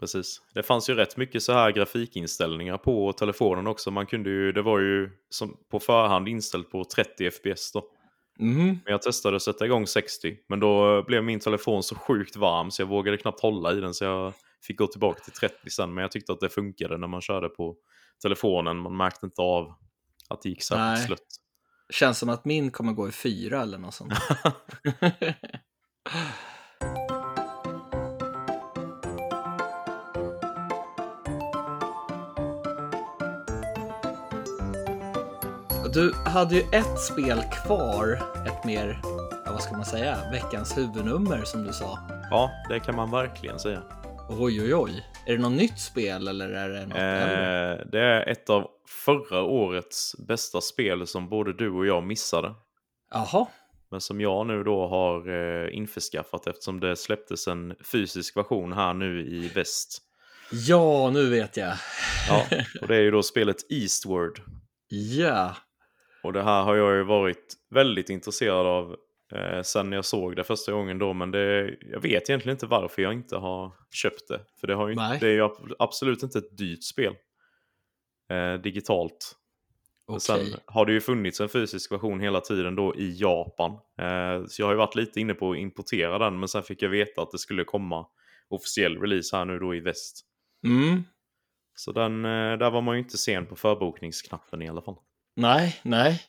Precis. Det fanns ju rätt mycket så här grafikinställningar på telefonen också. Man kunde ju, det var ju som på förhand inställt på 30 fps då. Mhm. Men jag testade att sätta igång 60. Men då blev min telefon så sjukt varm så jag vågade knappt hålla i den. Så jag fick gå tillbaka till 30 sen. Men jag tyckte att det funkade när man körde på telefonen. Man märkte inte av att det gick särskilt slött. Känns som att min kommer gå i fyra eller något sånt. Du hade ju ett spel kvar, ett mer, ja, vad ska man säga, veckans huvudnummer som du sa. Ja, det kan man verkligen säga. Oj, oj, oj. Är det något nytt spel eller är det något? Eh, det är ett av förra årets bästa spel som både du och jag missade. Jaha, Men som jag nu då har eh, införskaffat eftersom det släpptes en fysisk version här nu i väst. ja, nu vet jag. Ja, och det är ju då spelet Eastward. Ja, Och det här har jag ju varit väldigt intresserad av eh, sen jag såg det första gången då. Men det, jag vet egentligen inte varför jag inte har köpt det. För det, har ju, det är ju ab- absolut inte ett dyrt spel. Eh, digitalt. Okej. Sen har det ju funnits en fysisk version hela tiden då i Japan. Eh, så jag har ju varit lite inne på att importera den. Men sen fick jag veta att det skulle komma officiell release här nu då i väst. Mm. Så den, eh, där var man ju inte sen på förbokningsknappen i alla fall. Nej, nej.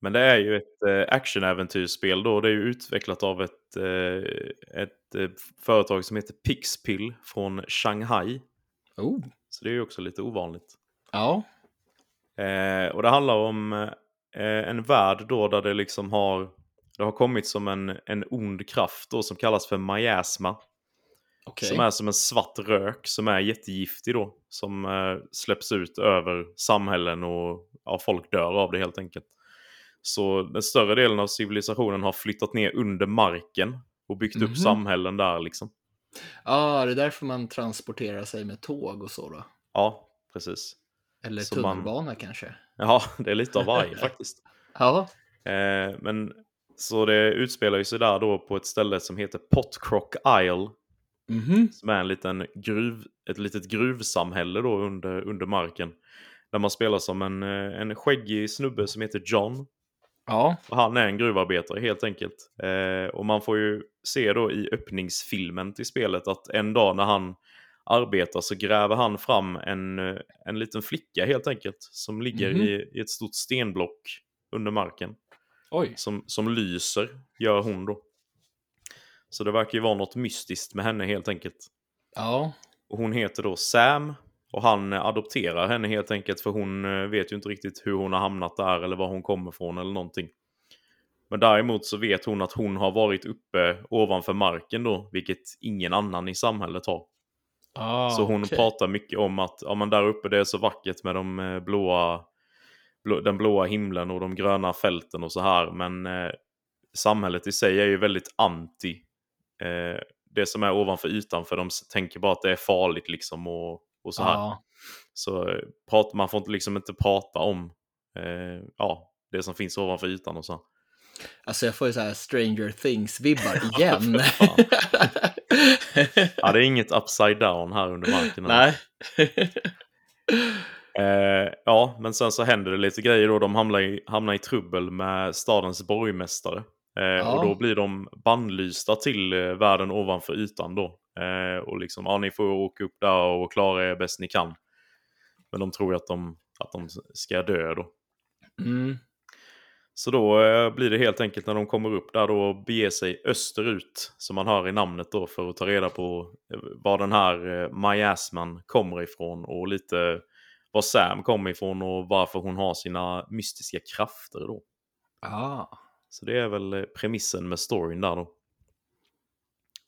Men det är ju ett eh, actionäventyrsspel då. Det är ju utvecklat av ett, eh, ett eh, företag som heter Pixpill från Shanghai. Oh, Så det är ju också lite ovanligt. ja. Eh, och det handlar om eh, en värld då där det liksom har, det har kommit som en, en ond kraft då som kallas för miasma. Okej. Som är som en svart rök som är jättegiftig då. Som eh, släpps ut över samhällen och ja, folk dör av det helt enkelt. Så den större delen av civilisationen har flyttat ner under marken och byggt Mhm. upp samhällen där liksom. Ja, det är därför man transporterar sig med tåg och så då. Ja, precis. Eller Så man- tunnelbana kanske. Ja, det är lite av varje faktiskt. Ja, Eh, men så det utspelar ju sig där då på ett ställe som heter Potcrock Isle. mhm. Som är en liten gruv, ett litet gruvsamhälle då under, under marken. Där man spelar som en, eh, en skäggig snubbe som heter John. Ja, han är en gruvarbetare helt enkelt. Eh, och man får ju se då i öppningsfilmen till spelet att en dag när han arbetar så gräver han fram en, eh, en liten flicka helt enkelt. Som ligger Mhm. i, i ett stort stenblock under marken. oj. Som, som lyser, gör hon då. Så det verkar ju vara något mystiskt med henne helt enkelt. Ja, Och hon heter då Sam. Och han eh, adopterar henne helt enkelt för hon eh, vet ju inte riktigt hur hon har hamnat där eller var hon kommer ifrån eller någonting. Men däremot så vet hon att hon har varit uppe ovanför marken då, vilket ingen annan i samhället har. ah, så hon okej. pratar mycket om att ja, men där uppe det är så vackert med de eh, blåa, blå, den blåa himlen och de gröna fälten och så här. Men eh, samhället i sig är ju väldigt anti eh, det som är ovanför ytan för de tänker bara att det är farligt liksom och, och så här. Ja, Så eh, prat, man får inte, liksom inte prata om eh, ja, det som finns ovanför ytan och så. alltså jag får ju så här Stranger Things-vibbar igen. Ja, det är inget upside down här under marken. Nej. Eh, ja, men sen så händer det lite grejer då. De hamnar i, hamnar i trubbel med stadens borgmästare. Eh, Ja. Och då blir de bannlysta till eh, världen ovanför ytan då. Eh, och liksom, ja ni får åka upp där och klara er bäst ni kan. Men de tror att de, att de ska dö då. Mm. Så då blir det helt enkelt när de kommer upp där då bege sig österut, som man hör i namnet då, för att ta reda på var den här eh, Miasman kommer ifrån och lite var Sam kommer ifrån och varför hon har sina mystiska krafter då. Ah. Så det är väl eh, premissen med storyn där då.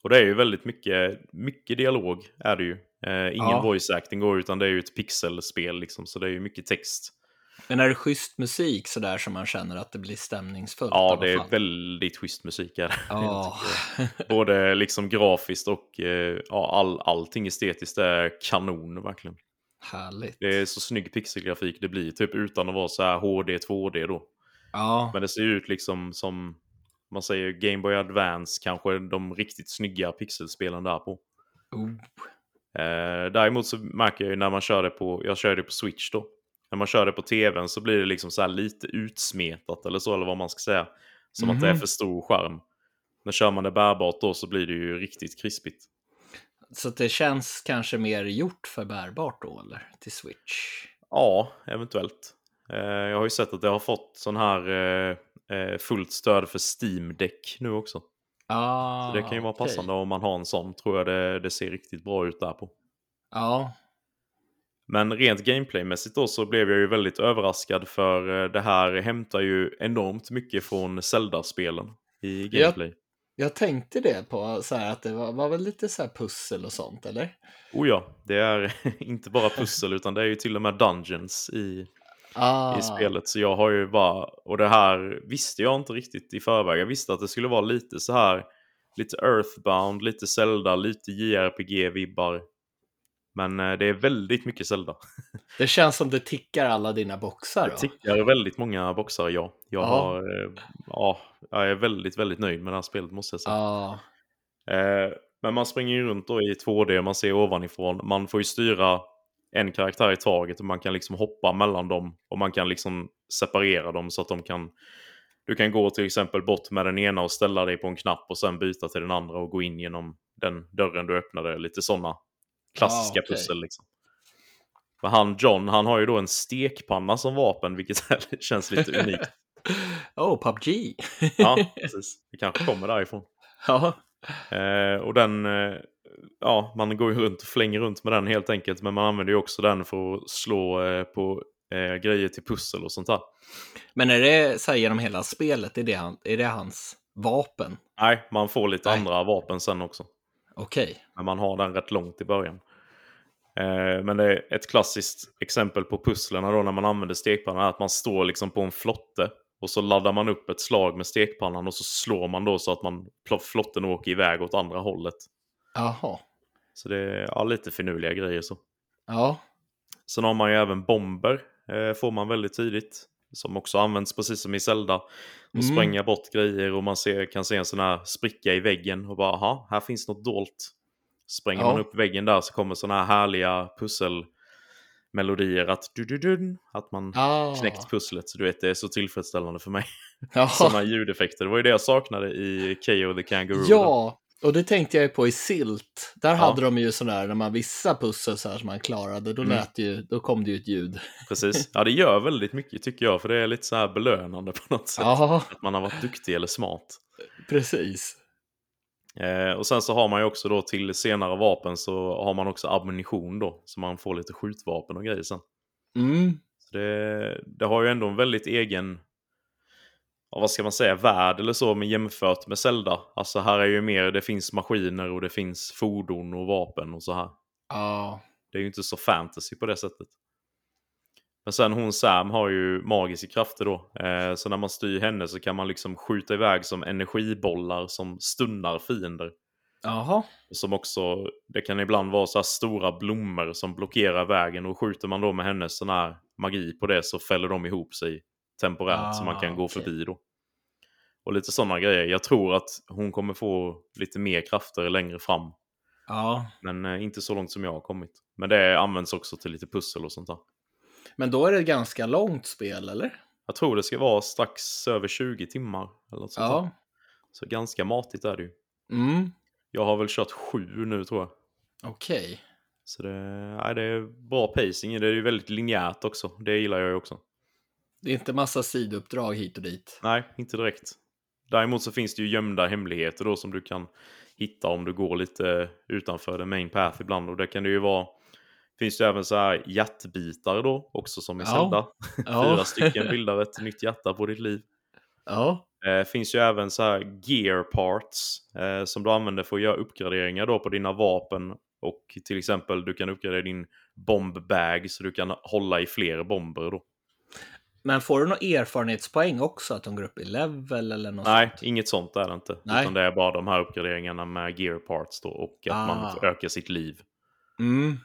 Och det är ju väldigt mycket, mycket dialog är det ju. Eh, ingen Ja. voice acting går utan det är ju ett pixelspel liksom, så det är ju mycket text. Men är det schysst musik sådär som man känner att det blir stämningsfullt? Ja, det är väldigt schysst musik är det. Ja. Både liksom grafiskt och eh, ja, all, allting estetiskt är kanon verkligen. Härligt. Det är så snygg pixelgrafik det blir, typ utan att vara så här HD 2D då. Ja, Men det ser ut liksom som man säger Game Boy Advance, kanske de riktigt snygga pixelspelen där på. oh. Eh, däremot så märker jag ju när man kör det på, jag kör det på Switch då. När man kör det på tvn så blir det liksom så lite utsmetat eller så, eller vad man ska säga. Som att det är Mhm. för stor skärm. När kör man det bärbart då så blir det ju riktigt krispigt. Så det känns kanske mer gjort för bärbart då, eller? Till Switch? Ja, eventuellt. Eh, jag har ju sett att det har fått sån här eh, eh, fullt stöd för Steam Deck nu också. Ah, Så det kan ju vara okej. passande om man har en sån, tror jag det, det ser riktigt bra ut där på. Ja, Men rent gameplaymässigt då så blev jag ju väldigt överraskad för det här hämtar ju enormt mycket från Zelda-spelen i gameplay. jag tänkte det på så här att det var, var väl lite så här pussel och sånt, eller? Oh ja, det är inte bara pussel utan det är ju till och med dungeons i, Ah, i spelet. Så jag har ju bara, och det här visste jag inte riktigt i förväg. Jag visste att det skulle vara lite så här, lite Earthbound, lite Zelda, lite JRPG-vibbar. Men eh, det är väldigt mycket Zelda. Det känns som det tickar alla dina boxar Det då. tickar väldigt många boxar, ja. Jag, Ja. har, eh, ja, jag är väldigt, väldigt nöjd med det här spelet måste jag säga. Ja, Eh, men man springer ju runt då i 2D, man ser ovanifrån. Man får ju styra en karaktär i taget och man kan liksom hoppa mellan dem och man kan liksom separera dem så att de kan... Du kan gå till exempel bort med den ena och ställa dig på en knapp och sen byta till den andra och gå in genom den dörren du öppnade. Lite sådana klassiska Ah, okej. pussel liksom. Men han John, han har ju då en stekpanna som vapen, vilket känns lite unikt. Oh, PubG! Ja, precis. Det kanske kommer därifrån. ja. Eh, och den, eh, ja, man går ju runt och flänger runt med den helt enkelt. Men man använder ju också den för att slå eh, på eh, grejer till pussel och sånt där. Men är det så här genom hela spelet, är det, han, är det hans vapen? Nej, man får lite Nej. andra vapen sen också. Okej. Men man har den rätt långt i början. Eh, men det är ett klassiskt exempel på pusslerna då när man använder stekpannan är att man står liksom på en flotte och så laddar man upp ett slag med stekpannan och så slår man då så att man, flotten åker iväg åt andra hållet. Jaha. Så det är ja, lite finurliga grejer så. Ja. Sen har man ju även bomber, eh, får man väldigt tidigt. Som också används precis som i Zelda. Och Mm. spränga bort grejer och man ser, kan se en sån här spricka i väggen och bara aha, här finns något dolt. Spränger Ja. man upp väggen där så kommer såna här härliga pusselmelodier att du, du, du, att man Ah. knäckt pusslet. Så du vet, det är så tillfredsställande för mig. Ja. Såna ljudeffekter. Det var ju det jag saknade i KO the Kangaroo. ja, och det tänkte jag ju på i Silt. Där Ja. hade de ju sådär, när man vissa pussel så här som man klarade, då, Mm. lät ju, då kom det ju ett ljud. Precis. Ja, det gör väldigt mycket tycker jag. För det är lite så här belönande på något sätt. Ja, Att man har varit duktig eller smart. precis. Eh, och sen så har man ju också då till senare vapen så har man också ammunition då. Så man får lite skjutvapen och grejer sen. Mm. Så det, det har ju ändå en väldigt egen, vad ska man säga, värld eller så men jämfört med Zelda. Alltså här är ju mer, det finns maskiner och det finns fordon och vapen och så här. Ja, Det är ju inte så fantasy på det sättet. Men sen hon Sam har ju magiska krafter då. Eh, så när man styr henne så kan man liksom skjuta iväg som energibollar som stunnar fiender. jaha. Som också, det kan ibland vara så här stora blommor som blockerar vägen och skjuter man då med hennes sån här magi på det så fäller de ihop sig temporärt så man kan Ah, gå förbi då. Och lite sådana grejer. Jag tror att hon kommer få lite mer krafter längre fram. Ja, Men eh, inte så långt som jag har kommit. Men det används också till lite pussel och sånt där. men då är det ett ganska långt spel, eller? Jag tror det ska vara strax över 20 timmar. Eller något sånt där. Ja. Så ganska matigt är det ju. Mm. Jag har väl kört sju nu tror jag. Okej. Så det, nej, det är bra pacing. Det är ju väldigt linjärt också. Det gillar jag ju också. Det är inte massa sidouppdrag hit och dit. Nej, inte direkt. Däremot så finns det ju gömda hemligheter då som du kan hitta om du går lite utanför the main path ibland. Och det kan det ju vara finns det även så här hjärtbitar då också som Ja. Zelda. Ja. Fyra stycken bildar ett nytt hjärta på ditt liv. Ja. Eh, finns ju även så här gear parts eh, som du använder för att göra uppgraderingar då på dina vapen. Och till exempel du kan uppgradera din bombbag så du kan hålla i fler bomber då. Men får du några erfarenhetspoäng också? Att de går upp i level eller något Nej, sånt? inget sånt är det inte. Nej. Utan det är bara de här uppgraderingarna med gear parts då och att Ah. man får öka sitt liv. Mm.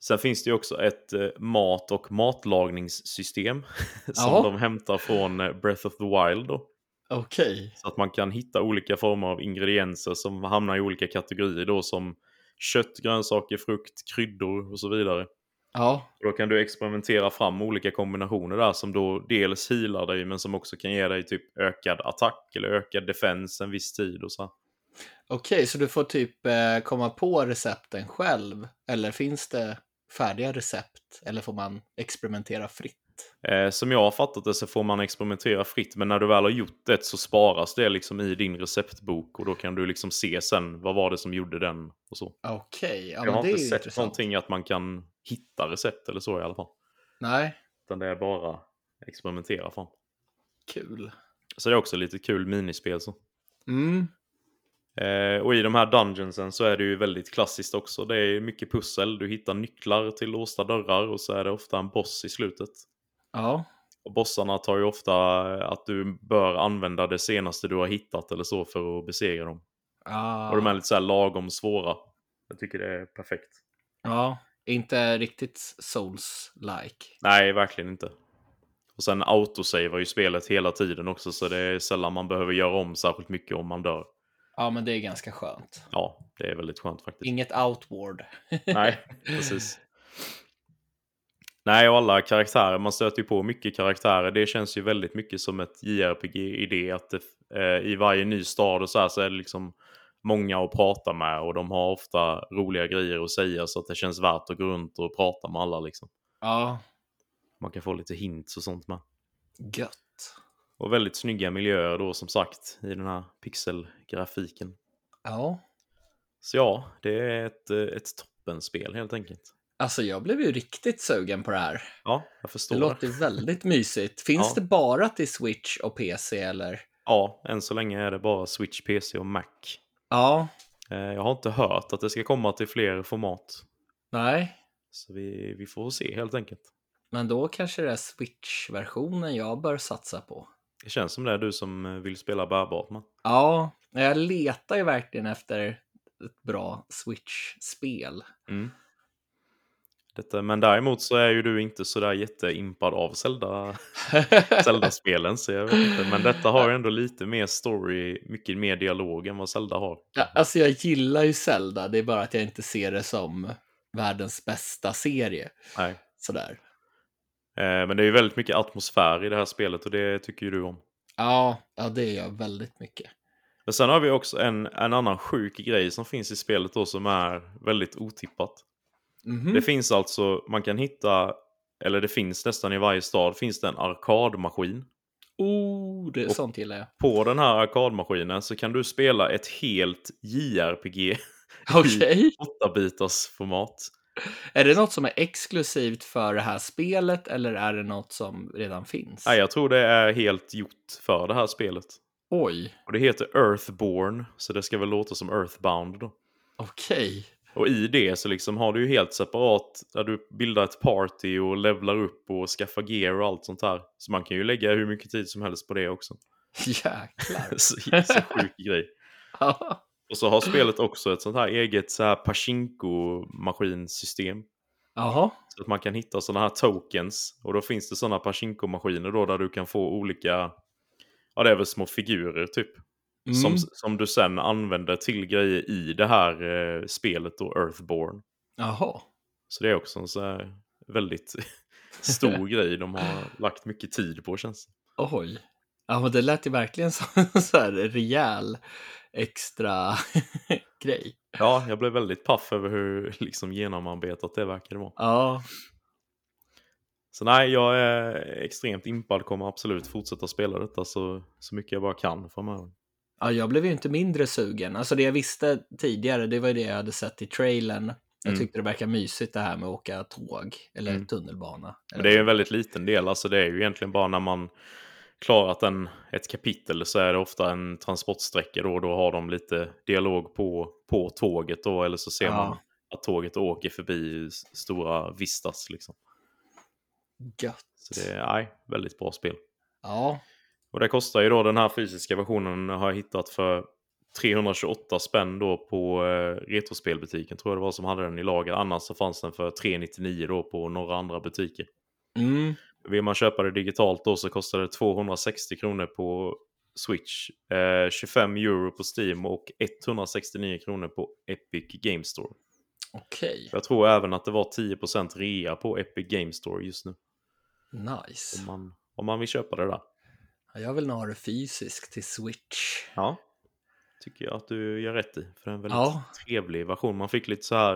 Sen finns det ju också ett eh, mat och matlagningssystem som Jaha. de hämtar från eh, Breath of the Wild då. Okej. Så att man kan hitta olika former av ingredienser som hamnar i olika kategorier då som kött, grönsaker, frukt, kryddor och så vidare. Ja. Och då kan du experimentera fram olika kombinationer där som då dels healar dig men som också kan ge dig typ ökad attack eller ökad defens en viss tid och så. Okej, så du får typ eh, komma på recepten själv? Eller finns det färdiga recept? Eller får man experimentera fritt? Eh, som jag har fattat det så får man experimentera fritt men när du väl har gjort det så sparas det liksom i din receptbok och då kan du liksom se sen vad var det som gjorde den och så. Okej, ja, jag har inte sett intressant. någonting att man kan hitta recept eller så i alla fall. Nej, Utan det är bara experimentera fram. kul. Så det är också lite kul minispel så. Mm. Eh, och i de här dungeonsen så är det ju väldigt klassiskt också. Det är mycket pussel, du hittar nycklar till låsta dörrar och så är det ofta en boss i slutet. Ja. Och bossarna tar ju ofta att du bör använda det senaste du har hittat eller så för att besegra dem. Ah. Och de är lite så här lagom svåra. Jag tycker det är perfekt. Ja, inte riktigt souls-like. Nej, verkligen inte. Och sen autosavar ju spelet hela tiden också så det är sällan man behöver göra om särskilt mycket om man dör. Ja, men det är ganska skönt. Ja, det är väldigt skönt faktiskt. Inget outward. Nej, precis. Nej, och alla karaktärer, man stöter ju på mycket karaktärer. Det känns ju väldigt mycket som ett JRPG i det att det, eh, i varje ny stad och så här så är det liksom många att prata med och de har ofta roliga grejer att säga så att det känns värt att gå runt och prata med alla liksom. Ja, Man kan få lite hints och sånt med. gött. Och väldigt snygga miljöer då som sagt i den här pixelgrafiken. Ja, Så ja, det är ett, eh, ett toppenspel helt enkelt. Alltså jag blev ju riktigt sugen på det här. Ja, jag förstår. Det låter väldigt mysigt. Finns Ja. det bara till Switch och PC eller? Ja, än så länge är det bara Switch, PC och Mac. Ja, Eh, Jag har inte hört att det ska komma till fler format. nej. Så vi, vi får se helt enkelt. Men då kanske det är Switch-versionen jag bör satsa på. Det känns som det är du som eh, vill spela bärbart man. Ja, jag letar ju verkligen efter ett bra Switch-spel. Mm. Detta, men däremot så är ju du inte sådär jätteimpad av Zelda, Zelda-spelen. Så jag vet inte. Men detta har ju ändå lite mer story, mycket mer dialog än vad Zelda har. Ja, alltså jag gillar ju Zelda, det är bara att jag inte ser det som världens bästa serie. Nej. Sådär. Eh, Men det är ju väldigt mycket atmosfär i det här spelet och det tycker ju du om. Ja, ja, det är jag väldigt mycket. Men sen har vi också en, en annan sjuk grej som finns i spelet då som är väldigt otippat. Mhm. Det finns alltså, man kan hitta, eller det finns nästan i varje stad, finns det en arkadmaskin. Oh, det, Och- sånt gillar jag. På den här arkadmaskinen så kan du spela ett helt JRPG Okej. 8-bitars format. Är det något som är exklusivt för det här spelet eller är det något som redan finns? Nej, jag tror det är helt gjort för det här spelet. Oj, Och det heter Earthborn, så det ska väl låta som Earthbound då. okej. Och i det så liksom har du ju helt separat, där du bildar ett party och levlar upp och skaffar gear och allt sånt här. Så man kan ju lägga hur mycket tid som helst på det också. Jäklar. så, så sjuk grej. Ja. Och så har spelet också ett sånt här eget så här Pachinko-maskinsystem. Jaha. Så att man kan hitta sådana här tokens. Och då finns det sådana Pachinko-maskiner då där du kan få olika, ja det är väl små figurer typ. Mm. Som, som du sen använder till grejer i det här eh, spelet då, Earthborn. Jaha. Så det är också en så här väldigt stor grej de har lagt mycket tid på känns det. Oj. Ja, men det lät ju verkligen som en så här rejäl extra grej. Ja, jag blev väldigt paff över hur liksom genomarbetat det verkade vara. Ja. Så nej, jag är extremt impad, kommer absolut fortsätta spela detta så, så mycket jag bara kan framöver. Ja, jag blev ju inte mindre sugen. Alltså det jag visste tidigare, det var ju det jag hade sett i trailern. Jag Mm. tyckte det verkar mysigt det här med att åka tåg eller Mm. tunnelbana. Men det är ju en väldigt liten del, alltså det är ju egentligen bara när man klarat en, ett kapitel så är det ofta en transportsträcka då, då har de lite dialog på, på tåget då, eller så ser Ja. man att tåget åker förbi stora vistas liksom. Gött. Så det är, nej, väldigt bra spel. Ja, Och det kostar ju då den här fysiska versionen har jag hittat för 328 spänn då på eh, Retrospelbutiken tror jag det var som hade den i lager. Annars så fanns den för 399 då på några andra butiker. mm. Vill man köpa det digitalt då så kostar det 260 kronor på Switch, eh, 25 euro på Steam och 169 kronor på Epic Game Store. okej. Jag tror även att det var 10% rea på Epic Game Store just nu. Nice. Om man, om man vill köpa det där. Ja, Jag vill nog ha det fysiskt till Switch. Ja, tycker jag att du gör rätt i. För det är en väldigt Ja. trevlig version. Man fick lite så här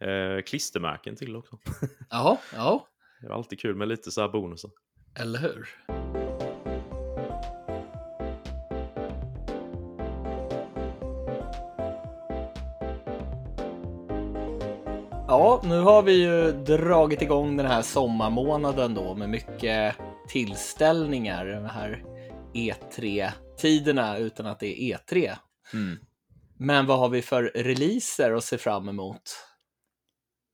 eh, klistermärken till också. Ja, ja, Det är alltid kul med lite så här bonusar. eller hur? Ja, nu har vi ju dragit igång den här sommarmånaden då med mycket tillställningar. De här E3-tiderna utan att det är E3. Men vad har vi för releaser att se fram emot?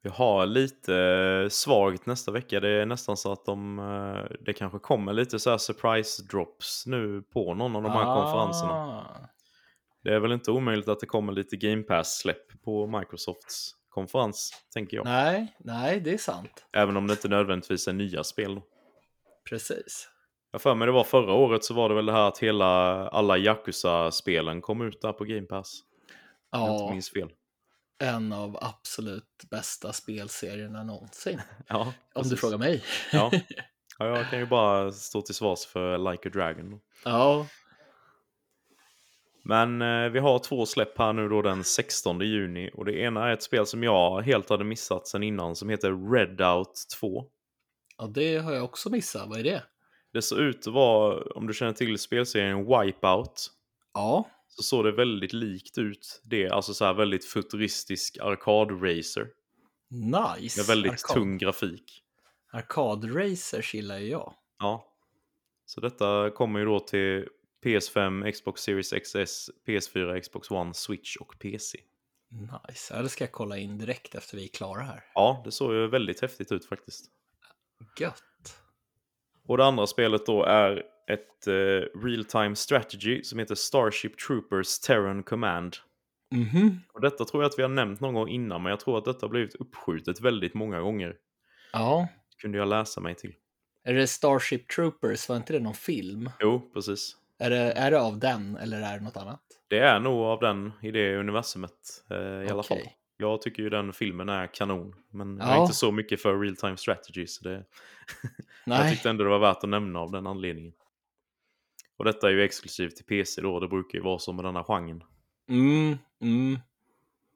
Vi har lite eh, svagt nästa vecka. Det är nästan så att de, eh, det kanske kommer lite så här surprise drops nu på någon av de här konferenserna. Ah. Det är väl inte omöjligt att det kommer lite Game Pass-släpp på Microsofts konferens, tänker jag. Nej, nej, det är sant. Även om det inte nödvändigtvis är nya spel. Då. Precis. Jag för mig det var förra året så var det väl det här att hela, alla Yakuza-spelen kom ut där på Game Pass. Ja, en av absolut bästa spelserierna någonsin. Ja, Om du frågar mig. Ja. ja, jag kan ju bara stå till svars för Like a Dragon. Ja, Men eh, vi har två släpp här nu då den 16 juni. Och det ena är ett spel som jag helt hade missat sen innan som heter Redout 2. Ja, det har jag också missat. Vad är det? Det såg ut att vara, om du känner till spelserien Wipeout, Ja, så såg det väldigt likt ut. Det, alltså så här väldigt futuristisk arkadracer. nice. Med väldigt Arkad- tung grafik. Arkadracer gillar ju jag. Ja. Så detta kommer ju då till PS5, Xbox Series XS, PS4, Xbox One, Switch och PC. Nice. Ja, det ska jag kolla in direkt efter vi är klara här. Ja, det såg ju väldigt häftigt ut faktiskt. Gött. Och det andra spelet då är ett eh, real time strategy som heter Starship Troopers Terran Command. Mhm. Och detta tror jag att vi har nämnt någon gång innan, men jag tror att detta har blivit uppskjutet väldigt många gånger. Ja. Kunde jag läsa mig till. Är det Starship Troopers? Var inte det någon film? Jo, precis. Är det, är det av den eller är det något annat? Det är nog av den i det universumet eh, i alla fall. Jag tycker ju den filmen är kanon, men jag är Ja. inte så mycket för real time strategy. Så det... jag tyckte ändå det var värt att nämna av den anledningen. Och detta är ju exklusivt till PC då, det brukar ju vara så med denna genren. Mm, mm.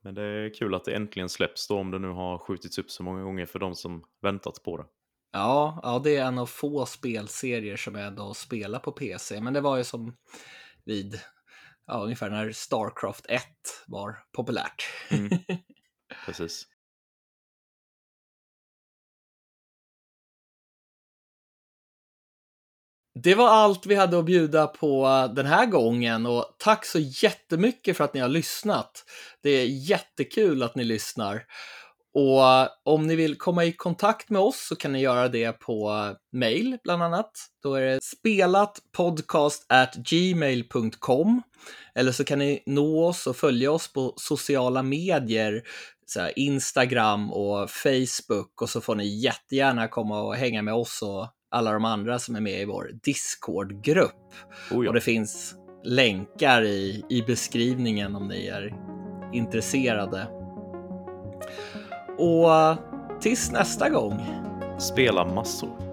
Men det är kul att det äntligen släpps då om det nu har skjutits upp så många gånger för de som väntat på det. Ja, ja, det är en av få spelserier som jag ändå spelar på PC. Men det var ju som vid ja, ungefär när Starcraft 1 var populärt. Mm. Precis. Det var allt vi hade att bjuda på den här gången och tack så jättemycket för att ni har lyssnat. Det är jättekul att ni lyssnar. Och om ni vill komma i kontakt med oss så kan ni göra det på mail bland annat. Då är det spelatpodcast@gmail.com eller så kan ni nå oss och följa oss på sociala medier, Instagram och Facebook och så får ni jättegärna komma och hänga med oss och alla de andra som är med i vår Discord-grupp. Oh, ja. Och det finns länkar i, i beskrivningen om ni är intresserade. Och tills nästa gång. Spela massor.